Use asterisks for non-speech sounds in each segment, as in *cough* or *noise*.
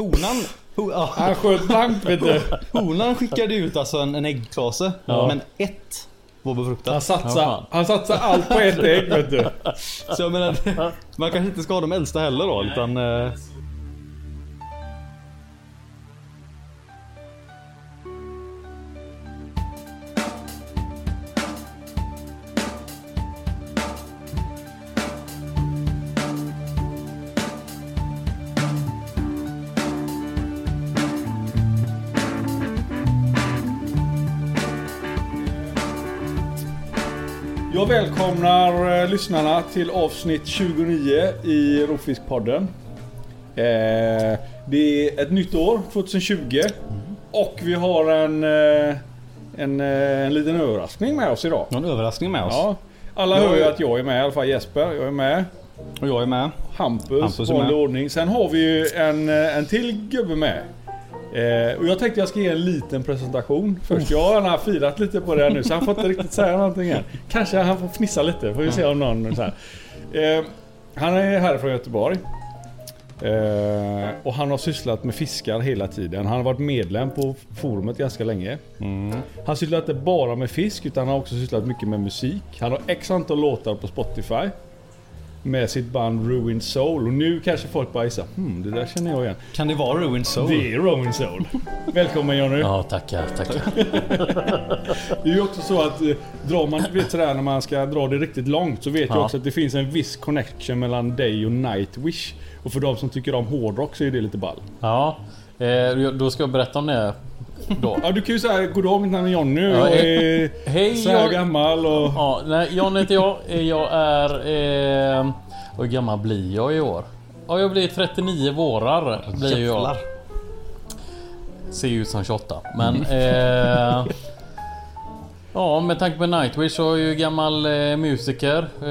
Honan, ho, ja, Han sköt blankt vet du. honan skickade ut alltså en, en äggklase. Ja. Men ett var Han befruktat. Ja, satsar, fan. han satsar allt på ett ägg vet du. Så jag menar, man kanske inte ska ha de äldsta heller då. Utan, lyssnarna till avsnitt 29 i Rovfiskpodden. Eh, det är ett nytt år, 2020. Och vi har en, eh, en, eh, en liten överraskning med oss idag. någon överraskning med oss. Ja, alla hör ju att jag är med, i alla fall Jesper. Jag är med. Och jag är med. Hampus, Hampus är vanlig med. ordning. Sen har vi ju en, eh, en till gubbe med. Eh, och jag tänkte jag ska ge en liten presentation först. Jag har firat lite på det här nu så han får inte riktigt säga någonting än. Kanske han får fnissa lite, får vi se om någon så här. Eh, Han är härifrån Göteborg. Eh, och han har sysslat med fiskar hela tiden. Han har varit medlem på forumet ganska länge. Mm. Han sysslar inte bara med fisk utan han har också sysslat mycket med musik. Han har x antal låtar på Spotify. Med sitt band Ruined Soul. Och nu kanske folk bara gissar, hmm, det där känner jag igen. Kan det vara Ruined Soul? Det är Ruined Soul. Välkommen Jonny. Ja, tackar, tackar. *laughs* Det är ju också så att eh, drar man, vet sådär när man ska dra det riktigt långt så vet jag Ja. också att det finns en viss connection mellan dig och Nightwish. Och för de som tycker om hårdrock så är det lite ball. Ja, eh, då ska jag berätta om det då. Ja du kan ju säga goddag mitt namn är Jonny Ja, och hej. är Hej, så här jag, gammal och... ja, nej, John heter jag. Eh, Jag är... Eh, hur gammal blir jag i år? Ja, jag blir 39 vårar. Blir jag. Jävlar. Ser ju ut som 28. Men... Eh, *laughs* ja, med tanke på Nightwish så är jag ju gammal eh, musiker. Eh,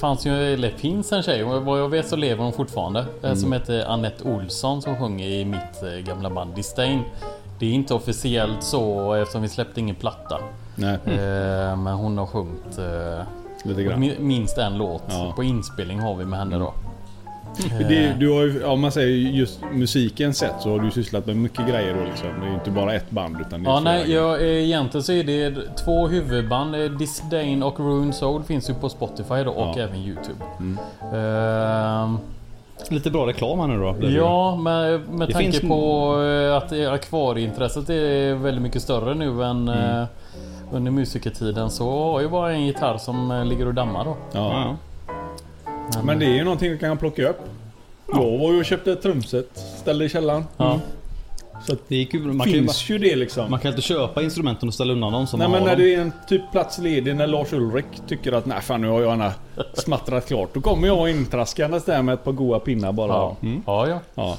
fanns ju, eller finns en tjej, vad jag vet så lever hon fortfarande. eh, Som heter Annette Olsson som sjunger i mitt eh, gamla band Disdain. Det är inte officiellt så eftersom vi släppte ingen platta. Nej, Eh, men hon har sjungit eh, minst en låt. Ja. På inspelning har vi med henne då. Det, du har ju, om man säger just musiken sett så har du sysslat med mycket grejer då liksom. Det är ju inte bara ett band utan det är Ja, flera nej, grejer. jag, eh, egentligen så är det två huvudband. Eh, Disdain och Ruined Soul finns ju på Spotify då och Ja. även Youtube. Mm. Ehm, Lite bra reklam här nu då. blir det. ja, med, med Det tanke finns- på eh, att eh, akvarieintresset är väldigt mycket större nu än Mm. eh, under musikertiden så har jag bara en gitarr som eh, ligger och dammar då. Ja. Ja. Men det är ju någonting du kan plocka upp. Jag var ju och köpte ett trumset, ställde i källaren. Ja. Så att Det gick ju, man, kan, ju- finns ju det liksom. man kan inte köpa instrumenten och ställa undan dem som Nej men när dem. det är en typ plats ledig när Lars Ulrik tycker att nej fan nu har jag gärna smattrat klart. Då kommer jag intraskandes där med ett par goa pinnar bara. Ja, Mm. ja. ja. Ja.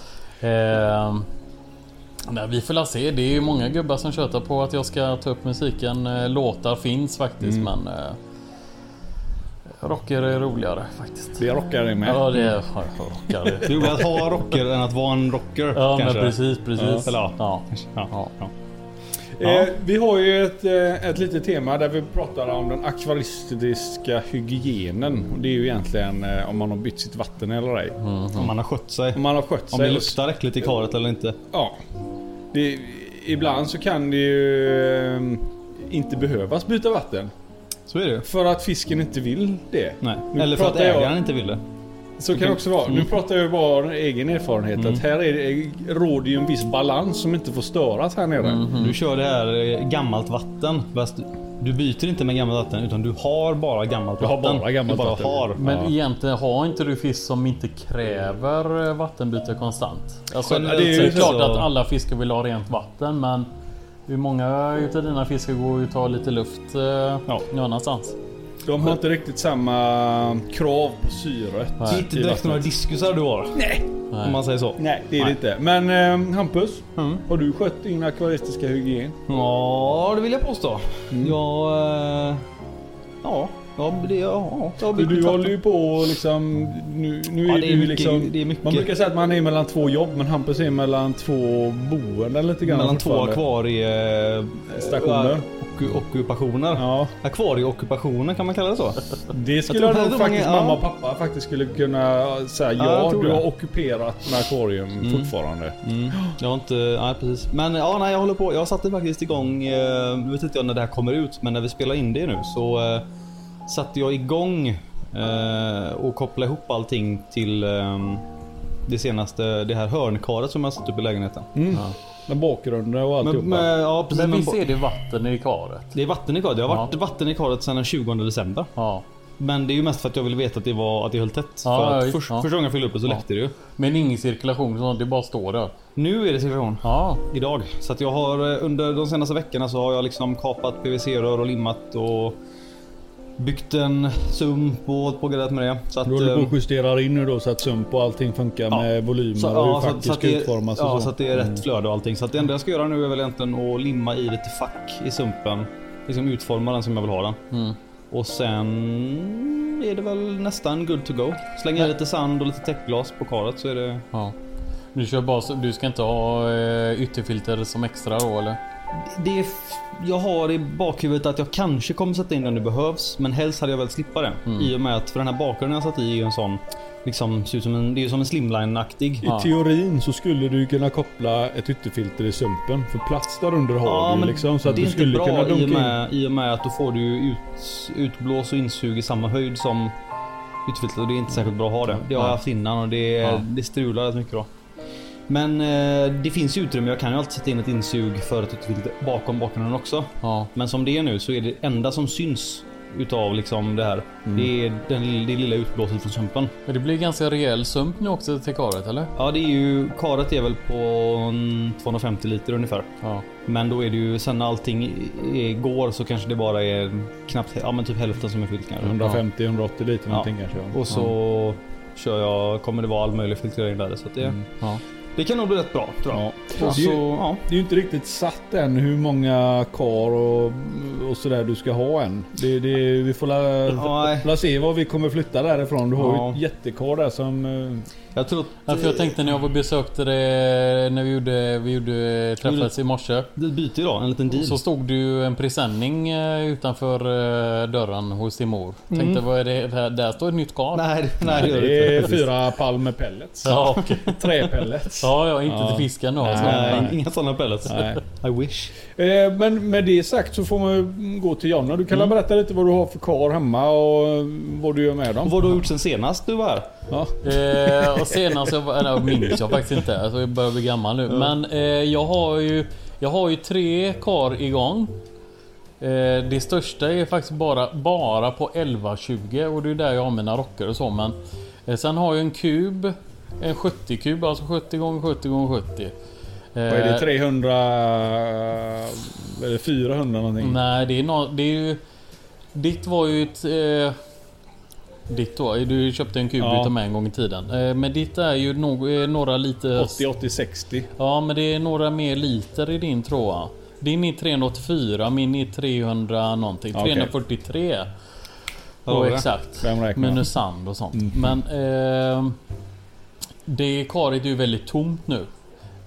Ehm, nej, vi får se. Det är ju många gubbar som tjötar på att jag ska ta upp musiken. Eh, Låtar finns faktiskt Mm. men eh, Rocker är roligare faktiskt. Det rockar det med. Ja det är rockar. Det är roligare att ha rocker än att vara en rocker. Ja men kanske. precis, precis. Eller ja. Ja. Ja. Eh, vi har ju ett, eh, ett litet tema där vi pratar om den akvaristiska hygienen. Och Det är ju egentligen eh, om man har bytt sitt vatten eller ej. Mm. Om man har skött sig. Om man har skött sig. Om det luktar äckligt i karet eller inte. Ja. Det, ibland så kan det ju eh, inte behövas byta vatten. Så är det. För att fisken inte vill det. Nej. Nu Eller för att pratar jag- ägaren inte vill det. Så kan det också vara. Nu pratar jag bara av egen erfarenhet. Mm. Att här är det, råder ju en viss balans som inte får störas här nere. Mm. Du kör det här eh, gammalt vatten. Fast du byter inte med gammalt vatten utan du har bara gammalt Jag har vatten. bara gammalt du bara vatten. har. Men Ja. egentligen har inte du fisk som inte kräver eh, vattenbyte konstant? Alltså, det är ju sett klart så- att alla fiskar vill ha rent vatten men hur många utav dina fiskar går att ta lite luft eh, Ja. någon annanstans? De har inte riktigt samma krav på syret. Nej. Det är inte direkt några diskusar du har. Nej. Om man säger så. Nej, det är det Nej. inte. Men eh, Hampus, Mm. har du skött din akvaristiska hygien? Ja, det vill jag påstå. Mm. Jag... eh, Ja, Ja, det, ja, det har Du, blivit du håller ju på liksom... Nu, nu Ja, är det du är mycket- liksom... det är mycket. Man brukar säga att man är mellan två jobb men Hampus är mellan två boenden lite grann Mellan två akvarie... Stationer. Och, ockupationer. Ja, Akvarieockupationer kan man kalla det så? *laughs* det skulle jag, nog faktiskt många- mamma och pappa faktiskt skulle kunna säga. Ja, Ja, du det. har ockuperat med akvarium Mm. fortfarande. Mm. Jag har inte, nej precis. Men ja, nej, jag håller på. Jag satte faktiskt igång, eh, nu vet inte jag när det här kommer ut, men när vi spelar in det nu så eh, satte jag igång eh, och kopplade ihop allting till eh, det senaste, det här hörnkaret som jag satt upp i lägenheten. Mm. Ja. Med bakgrunden och Men, alltihopa. men, ja, precis, Men men visst är det vatten i karet? det är vatten i karet. Det har varit Ja. vatten i karet sedan den 20 december. Ja. Men det är ju mest för att jag ville veta att det, var, att det höll tätt. Ja, för ja, att visst, först, ja. Första gången jag fyllde upp det så Ja. läckte det ju. Men ingen cirkulation, sånt, det bara står där. Nu är det cirkulation. Ja. idag. Så att jag har eh, under de senaste veckorna så har jag liksom kapat PVC-rör och limmat och byggt en sump och hållit på och grejat med det. Så att, Du håller på och justerar in nu då så att sump och allting funkar Ja. med volymer så, och hur ja, så, facket ska det, utformas ja, så. så att det är rätt flöde och allting. Så att det enda jag ska göra nu är väl egentligen att limma i lite fack i sumpen. Liksom utforma den som jag vill ha den. Mm. Och sen är det väl nästan good to go. Slänga i lite sand och lite täckglas på karet så är det... ja. Du, kör bara, du ska inte ha eh, ytterfilter som extra då eller? Det är jag har i bakhuvudet att jag kanske kommer sätta in den det behövs. Men helst hade jag velat slippa det. Mm. I och med att för den här bakgrunden jag satt i är ju en sån Liksom ser ut som en, det är ju som en slimline-aktig. I Ja. teorin så skulle du kunna koppla ett ytterfilter i sumpen. För plats där under har Ja, du liksom. Så att du skulle bra kunna i dunka och, in. med, i och med att då får du ut, utblås och insug i samma höjd som ytterfiltret och det är inte särskilt bra att ha det. Det har jag haft innan och det, Ja. det strular rätt mycket då. Men eh, det finns ju utrymme. Jag kan ju alltid sätta in ett insug för ett ytterfilter bakom bakgrunden också. Ja. Men som det är nu så är det enda som syns utav liksom det här. Mm. Det är den, det lilla utblåset från sumpen. Men det blir ganska rejäl sump nu också till karet eller? Ja det är ju, karet är väl på en 250 liter ungefär. Ja. Men då är det ju sen när allting i- går så kanske det bara är knappt, ja men typ hälften som är fyllt kanske. 150-180 liter någonting kanske. ja. Och så kör jag, kommer det vara all möjlig filtrering där så att det, Mm. ja. Det kan nog bli rätt bra tror jag. Ja. Och Det är ju- så, ja. Det är ju inte riktigt satt än hur många kar och, och sådär du ska ha än. Det, det, vi får la, se var vi kommer flytta därifrån. Du har Ja. ju ett jättekar där som... eh, Jag tror att Ja, för jag tänkte när jag var besökte det när vi gjorde, vi gjorde träffades i morse. det byter idag, en liten deal. Så stod det ju en presenning eh, utanför eh, dörren hos din mor. Tänkte vad är det? Där, där står ett nytt kar. Nej, det- nej det Det är fyra pall med pellets. Ja, okej. *laughs* Träpellets. Ja, ja, inte Ja. till fisken då. Nej. Inga sådana pellets. Nej. *laughs* I wish. Eh, Men med det sagt så får man gå till Jonna. Du kan Mm. berätta lite vad du har för kar hemma och vad du gör med Och dem. vad du har gjort sen senast du var här? Ja. Eh, och senast jag var, eller minns jag faktiskt inte. Alltså jag börjar bli gammal nu. Men eh, jag har ju Jag har ju tre kar igång. Eh, det största är faktiskt bara, bara på 1120 och det är där jag har mina rocker och så men eh, Sen har jag en kub En 70 kub, alltså 70 gånger 70 gånger 70 Vad är det? 300... Eller 400 någonting? Nej det är, no, det är ju Ditt var ju ett eh, Ditt då, du köpte en kub Ja. utav mig en gång i tiden. Eh, men ditt är ju nog, eh, några lite... 80, 80, 60. Ja men det är några mer liter i din tror jag. Din är 384, min är 300 någonting. Okej. 343. Ja, Och exakt. Minus sand och sånt. Mm. Men eh, det karet är ju väldigt tomt nu.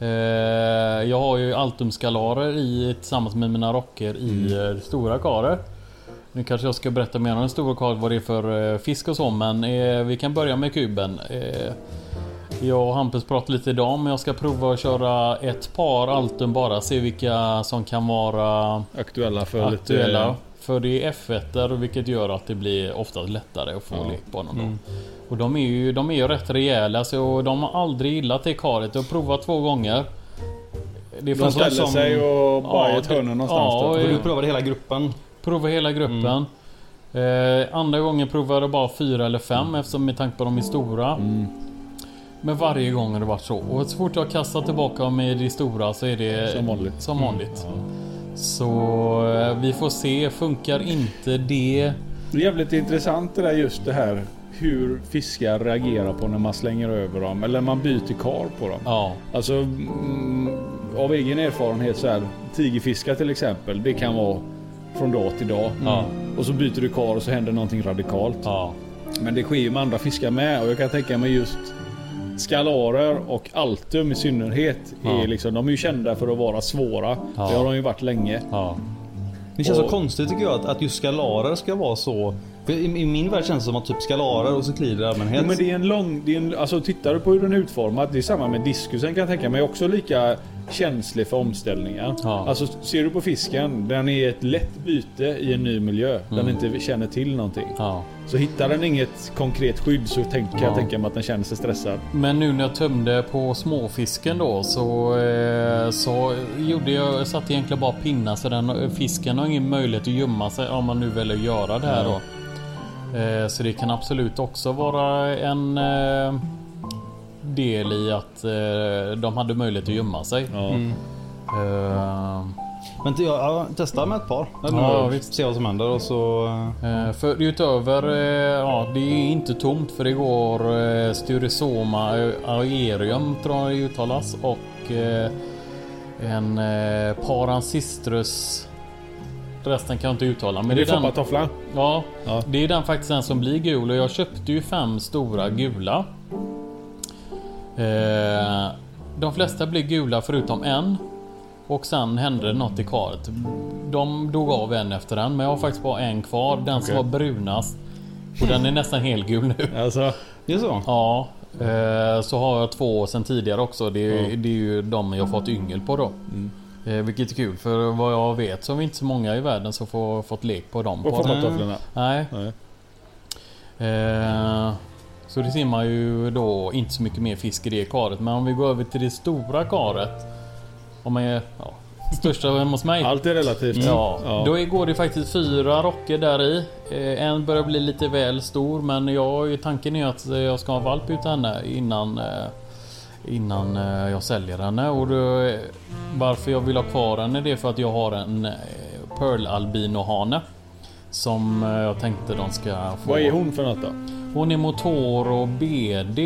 Eh, jag har ju Altumskalarer i tillsammans med mina rocker i Mm. eh, stora karet. Nu kanske jag ska berätta mer om det stora karet vad det är för eh, fisk och så men eh, vi kan börja med kuben. Eh, jag och Hampus pratade lite idag men jag ska prova att köra ett par Altum bara. Se vilka som kan vara Aktuella för aktuella. lite... För det är F1 vilket gör att det blir oftast lättare att få Ja. lek på dem. Då. Mm. Och de är ju, de är ju rätt rejäla så de har aldrig gillat det karet. Jag har provat två gånger. Det De ställer som- sig och bara Ja, i ett hörn det- någonstans ja, då. du provade hela gruppen? Prova hela gruppen. Eh, andra gången provade jag bara fyra eller fem eftersom med tanke på att de är stora. Mm. Men varje gång har det varit så. Och så fort jag kastar tillbaka med de stora så är det Som vanligt. Som vanligt. Ja. Så eh, vi får se. Funkar inte det Det är jävligt intressant det där just det här hur fiskar reagerar på när man slänger över dem eller man byter kar på dem. Ja. Alltså mm, av egen erfarenhet så här tigerfiskar till exempel. Det kan vara från dag till dag. Ja. Och så byter du kar och så händer någonting radikalt. Ja. Men det sker ju med andra fiskar med och jag kan tänka mig just skalarer och altum i synnerhet. Ja. Är liksom, de är ju kända för att vara svåra. Ja. Det har de ju varit länge. Ja. Det känns så Och- konstigt tycker jag att, att just skalarer ska vara så. För i, I min värld känns det som att typ skalarer och cyklider i allmänhet. Jo, men det är en lång... Det är en, alltså tittar du på hur den är utformad. Det är samma med diskusen kan jag tänka mig. Också lika känslig för omställningar. Ja. Alltså ser du på fisken. Den är ett lätt byte i en ny miljö. Den Mm. inte känner till någonting. Ja. Så hittar den inget konkret skydd så tänk, kan Ja. jag tänka mig att den känner sig stressad. Men nu när jag tömde på småfisken då så, eh, så gjorde jag, jag satte egentligen bara pinnar så den fisken har ingen möjlighet att gömma sig om man nu väljer att göra det här då. Eh, så det kan absolut också vara en eh, del i att eh, de hade möjlighet att gömma sig. Mm. Eh, Men till- ja, testa med ett par. Eller Ja, visst. Se vad som händer och så... Eh, För utöver, eh, ja det är inte tomt för det går eh, Styrisoma aerium tror jag det uttalas och eh, en eh, Parancystrus Resten kan jag inte uttala men det det är den, ja, Ja. det är den faktiskt den som blir gul och jag köpte ju fem stora gula. Eh, de flesta blir gula förutom en. Och sen hände det något i karet. De dog av en efter den men jag har faktiskt bara en kvar. Den som Okej. var brunast. Och den är nästan helgul nu. *laughs* Alltså, Det är så? Ja. Eh, så har jag två sen tidigare också. Det är, Ja. det är ju de jag fått yngel på då. Mm. Eh, vilket är kul för vad jag vet så är vi inte så många i världen som får, fått lek på dem. och På foppatofflorna. Nej. Nej. Eh, så det simmar ju då inte så mycket mer fisk i det karet. Men om vi går över till det stora karet. Om man är ja, största hemma hos mig. Allt är relativt. Ja, Ja. då går det faktiskt fyra rocker där i. Eh, En börjar bli lite väl stor men jag, tanken är att jag ska ha valp ut henne innan eh, Innan eh, jag säljer henne och då, Varför jag vill ha kvar henne det är för att jag har en Pearl albino hane Som jag tänkte de ska få Vad är hon för något då? Hon är motor och BD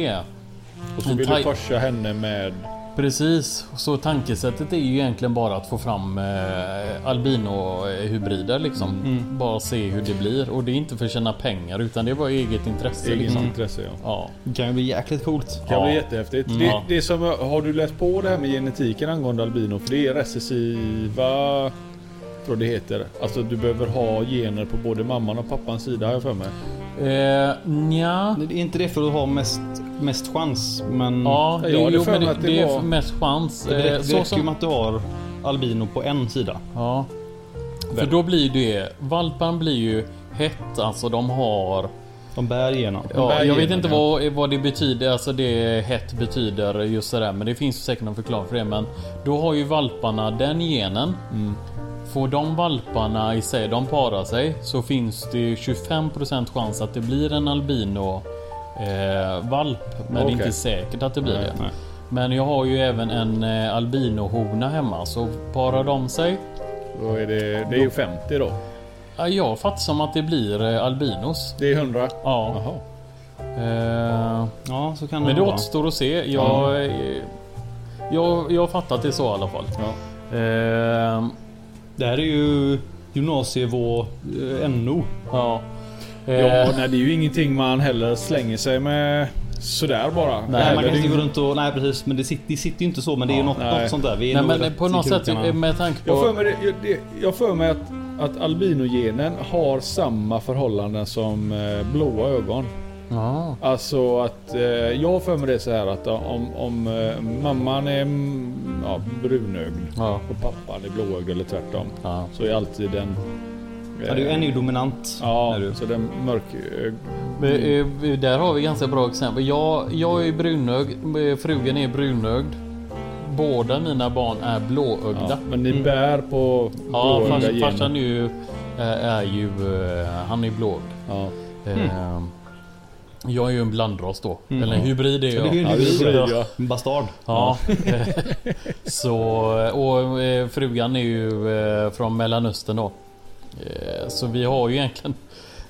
Och så vill du korsa henne med... Precis, så tankesättet är ju egentligen bara att få fram eh, albino-hybrider liksom. Mm. Bara se hur det blir. Och det är inte för att tjäna pengar utan det var eget intresse. Eget liksom. intresse ja. Ja. Det kan ju bli jäkligt coolt. Det kan Ja. bli jättehäftigt. Mm. Det, det är som, har du läst på det här med genetiken angående albino? För det är recessiva... Tror det heter. Alltså du behöver ha gener på både mamman och pappans sida har jag för mig. Eh, nja. Det är inte det för att ha mest, mest chans, men... Ja, det, jo, för men det, att det det är var- mest chans. Det, Eh, räcker- det så räcker som- ju med att du har albino på en sida. Ja. För då blir det... Valpan blir ju hett, alltså de har... De bär igenom. Ja, bär jag vet inte ja. vad, vad det betyder, alltså det hett betyder just sådär. Men det finns säkert någon förklaring för det. Men då har ju valparna den genen. Mm. Får de valparna i sig, de parar sig. Så finns det 25% chans att det blir en albino eh, valp. Men det är inte säkert att det blir Nej, det. nej. Men jag har ju även en eh, albinohona hemma. Så parar de sig. Då är det, det är ju 50 då. Ja, Jag fattar som att det blir eh, albinos. Det är 100. Ja. Jaha. Eh, Ja, så kan det Men det återstår att se. Jag, eh, jag, jag har fattat det så i alla fall. Ja. Eh, Det här är ju gymnasievå eh, NO. ja. Eh, Ja, nej, det är ju ingenting man heller slänger sig med sådär bara. Nej, Nej, man kan inte gå runt och... Nej precis, men det sitter, det sitter ju inte så. Men det är ju något, nej. något sånt där. Vi är Nej men på något sätt eh, med tanke Jag får på... mig, det, jag, det, jag får mig att, att albinogenen har samma förhållanden som eh, blåa ögon. Ja. Alltså att eh, jag har för mig det så här att om, om eh, mamman är mm, ja, brunögd Ja. och pappan är blåögd eller tvärtom. ja. Så är alltid den... Ja, är ju en är ju dominant. Ja, är det. så den mörk... eh, Men, eh, Där har vi ganska bra exempel. Jag, jag är brunögd, eh, frugan är brunögd. Båda mina barn är blåögda. Ja, men ni Mm. bär på Ja, blåögda fars, gener. farsan är ju, eh, är ju... eh, Han är blåögd. Ja. Eh, Jag är ju en blandras då. Mm. Eller en hybrid är Ja, det är jag. en Ja, det är hybrid. hybrid, ja. En bastard. Ja. *laughs* så, och eh, frugan är ju eh, från Mellanöstern då. Eh, Så vi har ju egentligen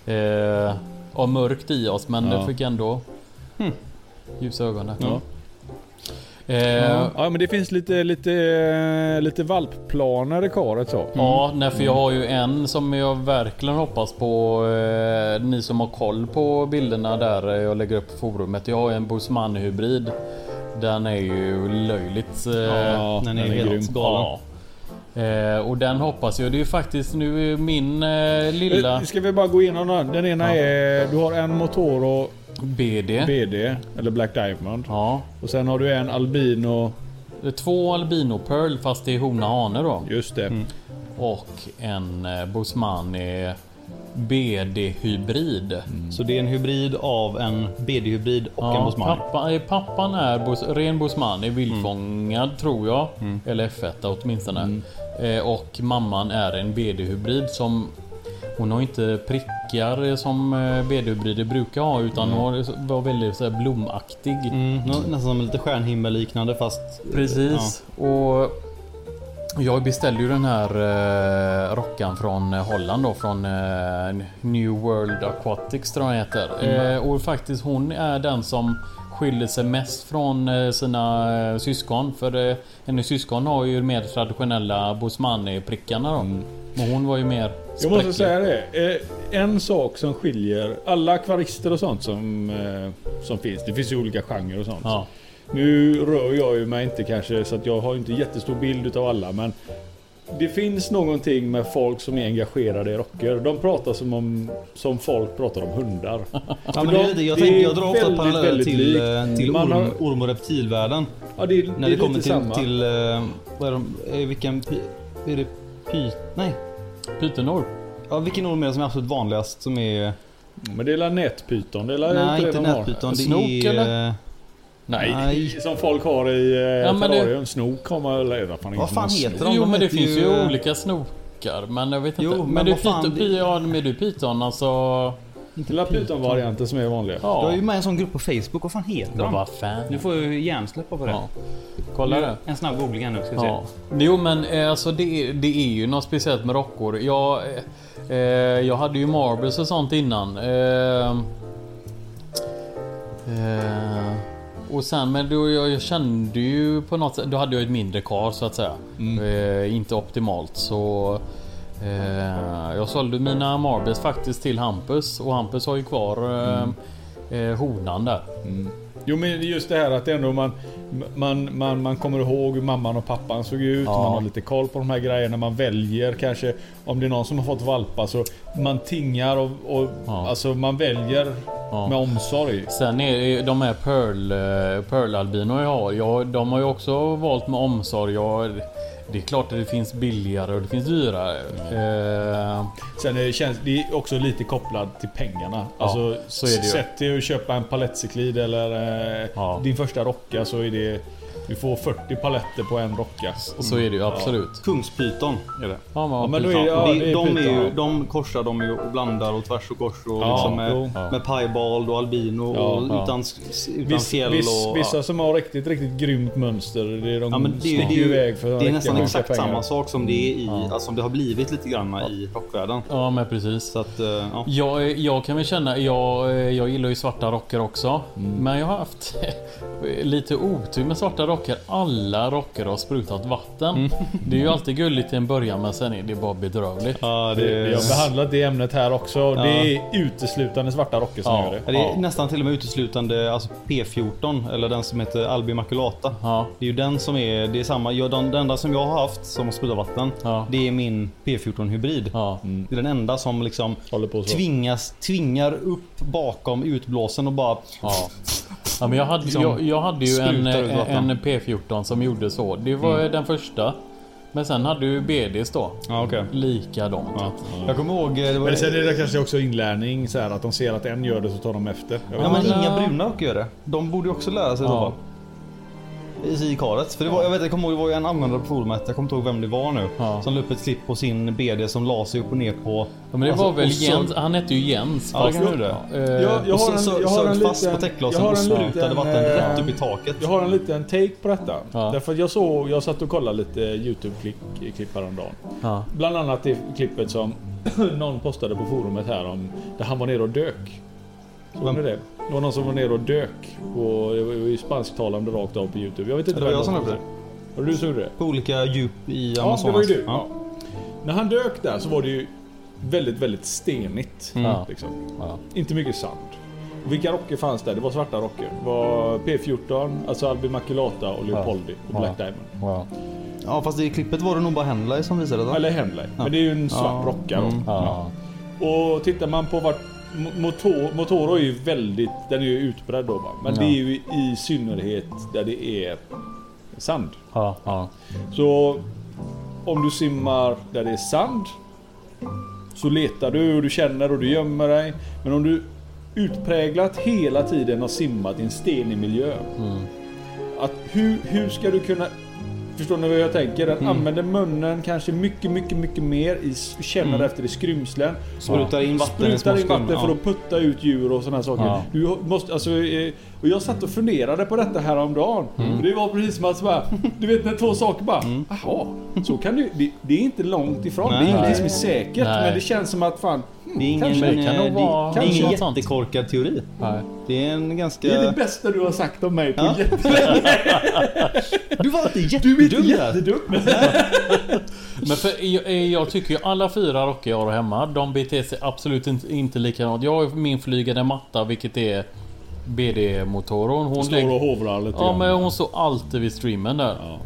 eh, mörkt i oss men Ja. det fick ändå Hmm. ljusa ögon där. Ja. Eh, Ja men det finns lite, lite, eh, lite valpplaner i karet så. Ja, nej, för jag har ju en som jag verkligen hoppas på. Eh, ni som har koll på bilderna där jag lägger upp på forumet. Jag har en Bosman hybrid. Den är ju löjligt... Eh, Ja, den är den är helt grym. galen. ja. Eh, och den hoppas jag. Det är ju faktiskt nu min eh, lilla Eh, Ska vi bara gå igenom den? Den ena är, du har en Motoro BD. BD, eller Black Diamond. Ja. Och sen har du en Albino, två albino pearl fast det är hona hane då. just det. Och en eh, Bosmani BD hybrid. Så det är en hybrid av en BD-hybrid och en Ja, Bosman. pappa, eh, pappan är bos, ren bosmani, vildfångad Mm. tror jag. Eller F1 åtminstone. Eh, och mamman är en BD-hybrid som hon har inte prickar som eh, BD-hybrider brukar ha utan hon var väldigt så här, blomaktig. Mm, nästan som lite stjärnhimmel-liknande fast... Precis. Och jag beställde ju den här eh, rockan från eh, Holland då från eh, New World Aquatics tror jag den heter. Eh, och faktiskt hon är den som skiljer sig mest från eh, sina eh, syskon. För eh, hennes syskon har ju mer traditionella Bosmani-prickarna då. Men hon var ju mer Jag måste säga det. Eh, En sak som skiljer alla akvarister och sånt som, eh, som finns. Det finns ju olika genrer och sånt. Ja. Nu rör jag ju mig inte kanske så att jag har inte jättestor bild utav alla men det finns någonting med folk som är engagerade i rocker. De pratar som om som folk pratar om hundar. *laughs* Ja, men det de- lite, jag, det tänker, jag drar ofta paralleller till, eh, till orm, har- orm och reptilvärlden. Ja, det, det När är det kommer till, samma. till vad är de, vilken, är det py, nej. Pytonor. Ja, vilken orm är det som är absolut vanligast som är... Men det är la nätpyton. Det är nej, inte nätpyton. Det Snok, är... eller? Nej, Nej. som folk har i eh, Ja, men det- terrarium. Snok har man eller vad fan, Vad fan heter de? Jo De men det finns ju ju- olika snokar. Men jag vet Jo, inte. men men du vad fan, pyton, det- py, ja, men du pyton alltså. Inte la pyton-varianten som är vanliga. Ja. Jag är ju med i en sån grupp på Facebook. Vad fan heter de? vad fan. Nu får jag ju hjärnsläppa på det. Ja. Kolla det. En snabb googling här nu ska vi se. Ja. Jo men eh, alltså det, det är ju något speciellt med rockor. Jag, eh, eh, jag hade ju marbles och sånt innan. Eh, eh, och sen men då jag, jag kände ju på något sätt, då hade jag ett mindre kar så att säga. Eh, inte optimalt så jag sålde mina marbles faktiskt till Hampus och Hampus har ju kvar eh, eh, honan där. Jo men just det här att ändå man, man, man, man kommer ihåg hur mamman och pappan såg ut. Ja. Man har lite koll på de här grejerna. Man väljer kanske om det är någon som har fått valpa så man tingar och, och Ja. alltså man väljer Ja. med omsorg. Sen är de här Pearl, eh, Pearl albino jag har, jag, de har ju också valt med omsorg. Jag, det är klart att det finns billigare och det finns dyrare. Eh, Sen är det, känns, det är också lite kopplat till pengarna. alltså så är det ju. Sätt dig och köpa en palettcyklid eller eh, Ja. din första rocka så är det Du får 40 paletter på en rocka. och så är det ju absolut. Kungspyton är det. Ja, Ja, men då är ja, det, det är de, är ju, de korsar de ju och blandar och tvärs och kors och Ja, liksom med, jo. med piebald och albino Ja, och ja. utan, utan Viss, fjäll viss, och... vissa som har riktigt, riktigt grymt mönster. Det är de Ja, men det, sticker ju, iväg för det är nästan exakt pengar. samma sak som det är i, Ja. alltså, som det har blivit lite grann i rockvärlden. Ja men precis. Så att, eh, ja. Jag, jag kan väl känna, jag, jag gillar ju svarta rocker också. Mm. Men jag har haft *laughs* lite otur med svarta rocker. Alla rocker har sprutat vatten. Mm. Det är ju alltid gulligt till en början men sen är det bara bedrövligt. Ja, Vi det, har behandlat det ämnet här också. Det är uteslutande svarta rocker som Ja. gör det. Ja, det är Ja. nästan till och med uteslutande alltså P14 eller den som heter Albi Maculata. Ja. Det är ju den som är, det är samma, jag, den, den enda som jag har haft som har sprutat vatten. Ja. Det är min P14 hybrid. Ja. Det är den enda som liksom tvingas, tvingar upp bakom utblåsen och bara... Ja. ja men jag hade, Liksom jag, jag hade ju en, en P14 som gjorde så. Det var Mm. den första. Men sen hade du BDs då. Ja, okej. Likadant. Ja. Jag kommer ihåg... eh, Det var, Men sen är det kanske också inlärning så här att de ser att en gör det så tar de efter. Ja, men inga bruna rockar gör det. De borde ju också lära sig Ja. då. I karet. För det var, jag vet jag kommer ihåg det var ju en användare på forumet, jag kommer inte ihåg vem det var nu. Ja. Som la upp ett klipp på sin BD som la sig upp och ner på... Ja, men det alltså, var väl så- Jens, han hette ju Jens. Ja, du det? Eh, Jag, jag och har så, en, så, jag har en fast liten, på täckglasen och sprutade vatten eh, rätt upp i taket. Jag har en liten take på detta. Ja. Därför att jag såg, jag satt och kollade lite Youtube-klipp klipp häromdagen. Ja. Bland annat det klippet som *clears throat* någon postade på forumet här om där han var nere och dök. Såg ni det? Det var någon som var nere och dök. På, det var ju spansktalande rakt av på Youtube. Jag vet inte Det var vem jag som var. gjorde det. Var det du som gjorde det? På olika djup i Ja, Amazonas. det var ju du. Ja. Ja. När han dök där så var det ju väldigt, väldigt stenigt. Mm. Ja. Liksom. Ja. Inte mycket sand. Vilka rocker fanns där? Det var svarta rocker. Det var P14, alltså Albi Maculata och Leopoldi och Ja. Black Diamond. Ja. ja fast i klippet var det nog bara Henley som visade det. Eller Henley. Ja. Men det är ju en svart Ja. rocka då. Mm. Ja. Och tittar man på vart Mo- Motor, Motoro är ju väldigt, den är ju utbredd då va. Men Ja. det är ju i synnerhet där det är sand. Ja. Ja. Så om du simmar där det är sand så letar du och du känner och du gömmer dig. Men om du utpräglat hela tiden har simmat i en stenig miljö. Mm. Att hur, hur ska du kunna... Förstår ni vad jag tänker? Den Mm. använder munnen kanske mycket, mycket, mycket mer. I, känner Mm. efter i skrymslen. Sprutar in vatten Sprutar in vatten för att putta ut djur och sådana saker. Ja. Du måste, alltså, eh, och jag satt och funderade på detta här om dagen. Mm. Det var precis som att bara, du vet när två saker bara, jaha, så kan du, det, det är inte långt ifrån. Nej. det är ingenting Nej. som är säkert. Nej. Men det känns som att fan, Det är ingen, Kanske det kan eh, nog det, vara det är ingen jättekorkad teori. Nej. Det är en ganska... det är det bästa du har sagt om mig på Ja. jättelänge. *laughs* Du var inte *laughs* Du är inte jättedum jättedum. *laughs* Men för, jag, jag tycker ju alla fyra rocker jag har hemma, de beter sig absolut inte, inte likadant. Jag har min flygande matta, vilket är BD-motorn. Hon Står lägger- och hovrar lite Ja grann. men hon står alltid vid streamen där. Ja,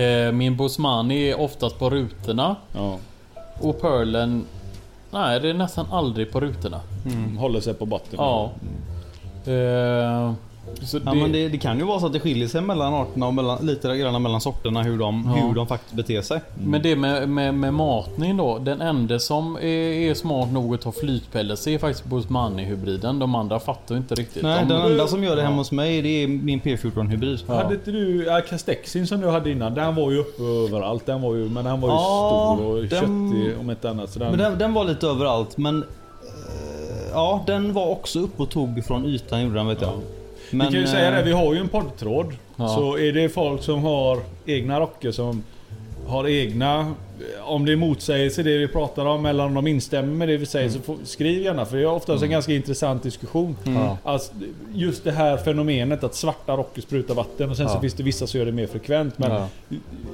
Eh, min Bosmani är oftast på rutorna. ja. Och Pearlen... Nej, det är nästan aldrig på rutorna. Mm. Håller sig på botten. Ja. Eh, så det, Ja, men det, det kan ju vara så att det skiljer sig mellan arterna och mellan, lite grann mellan sorterna hur de, Ja. hur de faktiskt beter sig. men det med, med, med matning då. Den enda som är, är smart nog att ta flytpellets är faktiskt Bosmani-hybriden. De andra fattar inte riktigt. Nej, de, den enda som gör det hemma hos mig det är min P14 hybrid. Ja. Hade inte du ja, Castexin som du hade innan? Den var ju uppe överallt. Den var ju, men den var ju Ja, stor och den- köttig om inte annat. Så den, Men den, den var lite överallt men... eh, Ja, den var också uppe och tog från ytan gjorde den vet jag. Men, vi kan ju säga eh, det, vi har ju en poddtråd. Ja. Så är det folk som har egna rocker som har egna... Om det är motsägelse det vi pratar om eller om de instämmer med det vi säger så får, skriv gärna för det är oftast en ganska intressant diskussion. Ja. Alltså, just det här fenomenet att svarta rocker sprutar vatten och sen så Ja. finns det vissa som gör det mer frekvent. Men Ja.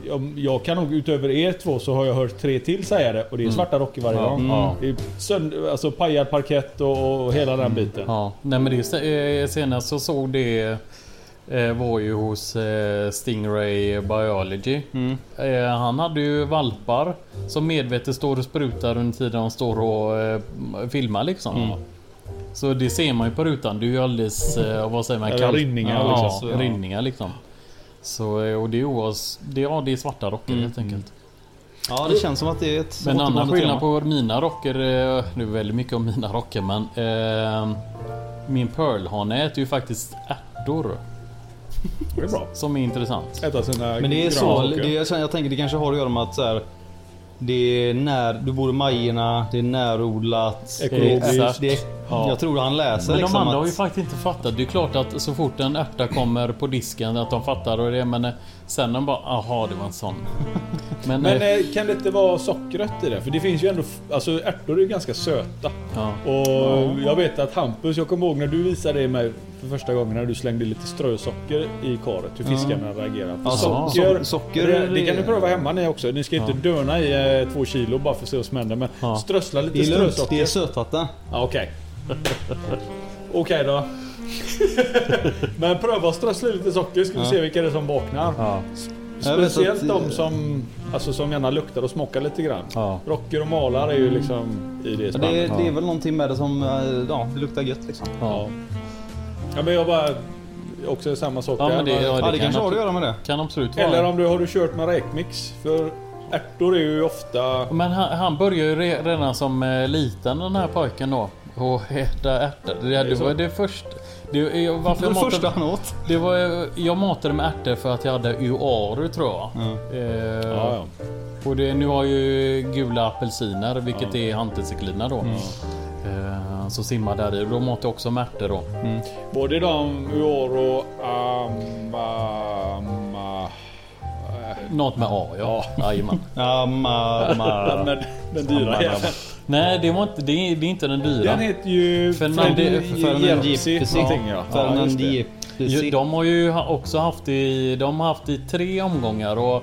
jag, jag kan nog utöver er två så har jag hört tre till säga det och det är svarta rocker varje Ja. gång. Ja. Det är alltså pajad parkett och, och hela den biten. Ja, nej men det är eh, senast så såg det eh, var ju hos eh, Stingray Biology. Mm. Eh, han hade ju valpar som medvetet står och sprutar under tiden de står och eh, filmar liksom. Mm. Så det ser man ju på rutan. Det är ju alldeles, eh, vad säger man? Eller rinningar ja, liksom. Ja, rinningar liksom. Så, eh, och det är oas, det, ja, det är svarta rocker Mm. helt enkelt. Ja, det känns som att det är ett Men annan skillnad på mina rocker, eh, nu är väldigt mycket om mina rocker men eh, Min Pearl-hane äter ju faktiskt ärtor Det är bra. som är intressant. Äta sina Men det är så, det, jag, jag tänker det kanske har att göra med att så här, det är när, du bor i Majorna, det är närodlat. Ekologiskt. Det är, det är, Ja. Jag tror han läser Men de liksom andra att, har ju faktiskt inte fattat. Det är klart att så fort en ärta kommer på disken att de fattar och det men eh, sen de bara aha det var en sån. Men, Men eh, eh, kan det inte vara sockret i det? För det finns ju ändå... Alltså ärtor är ju ganska söta. ja. Och jag vet att Hampus, jag kommer ihåg när du visade det mig för första gången när du slängde lite strösocker i karet. Hur fiskarna reagerar. För Ja, socker, so- socker- det, det kan ni pröva hemma ni också. Ni ska inte Ja. döna i eh, två kilo bara för att se vad som händer. Men Ja. strössla lite det är lugnt, strösocker. det är sötvatten. Ja, okej. Okej då. *laughs* Men pröva att strössla lite socker ska vi Ja. se vilka det är som vaknar. Ja. Speciellt att- de som, alltså, som gärna luktar och smakar lite grann. Ja. Rocker och malar är ju liksom i det spannet. det, det är väl någonting med det som, eh, ja, det luktar gött liksom. Ja. ja men jag bara... Också samma sak Ja, men det- ja, Ja, det kan kanske har att göra med det. Kan absolut vara. Eller om du har du kört med räkmix. För ärtor är ju ofta... Men han, han börjar ju re- redan som eh, liten den här pojken då. Och äta ärtor. Det, det var det första... Det, är- varför Det jag det första matade, han åt. det var, jag matade med ärtor för att jag hade uaru tror jag. Ja. Eh, Ja, ja. Och det, nu har jag ju gula apelsiner vilket är hantelcyklina då. Mm. Eh, så simmar där i. Då matar jag också med ärtor då. Både de Uoro, Amama... Något med A ja. Jajamän. *laughs* Ja, ma, ma. *laughs* Den, den dyra jäveln. Nej, det, var inte, det, är, det är inte den dyra. Den heter ju Fernandi- Fernand Jersey Jeepsy. någonting ja. ja Fernand just det. Jeepsy. Ju- De har ju också haft i, de har haft i tre omgångar och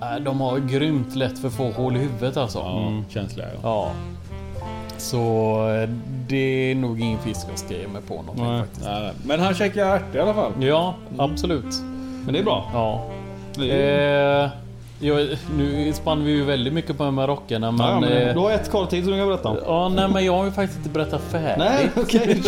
äh, de har grymt lätt för få hål i huvudet alltså. Ja, känsliga ja. Ja. Så eh, det är nog ingen fisk jag ska ge mig på någonting Nej. faktiskt. Nej, nej. Men han käkar ärtor i alla fall. Ja, absolut. Men det är bra. Ja. Det är- Eh, jag, nu spann vi ju väldigt mycket på de här rockarna men... ja, men eh, du har ett kvar till som du kan berätta om. Ja, nej men jag har ju faktiskt inte berättat färdigt. Nej, *laughs* okej.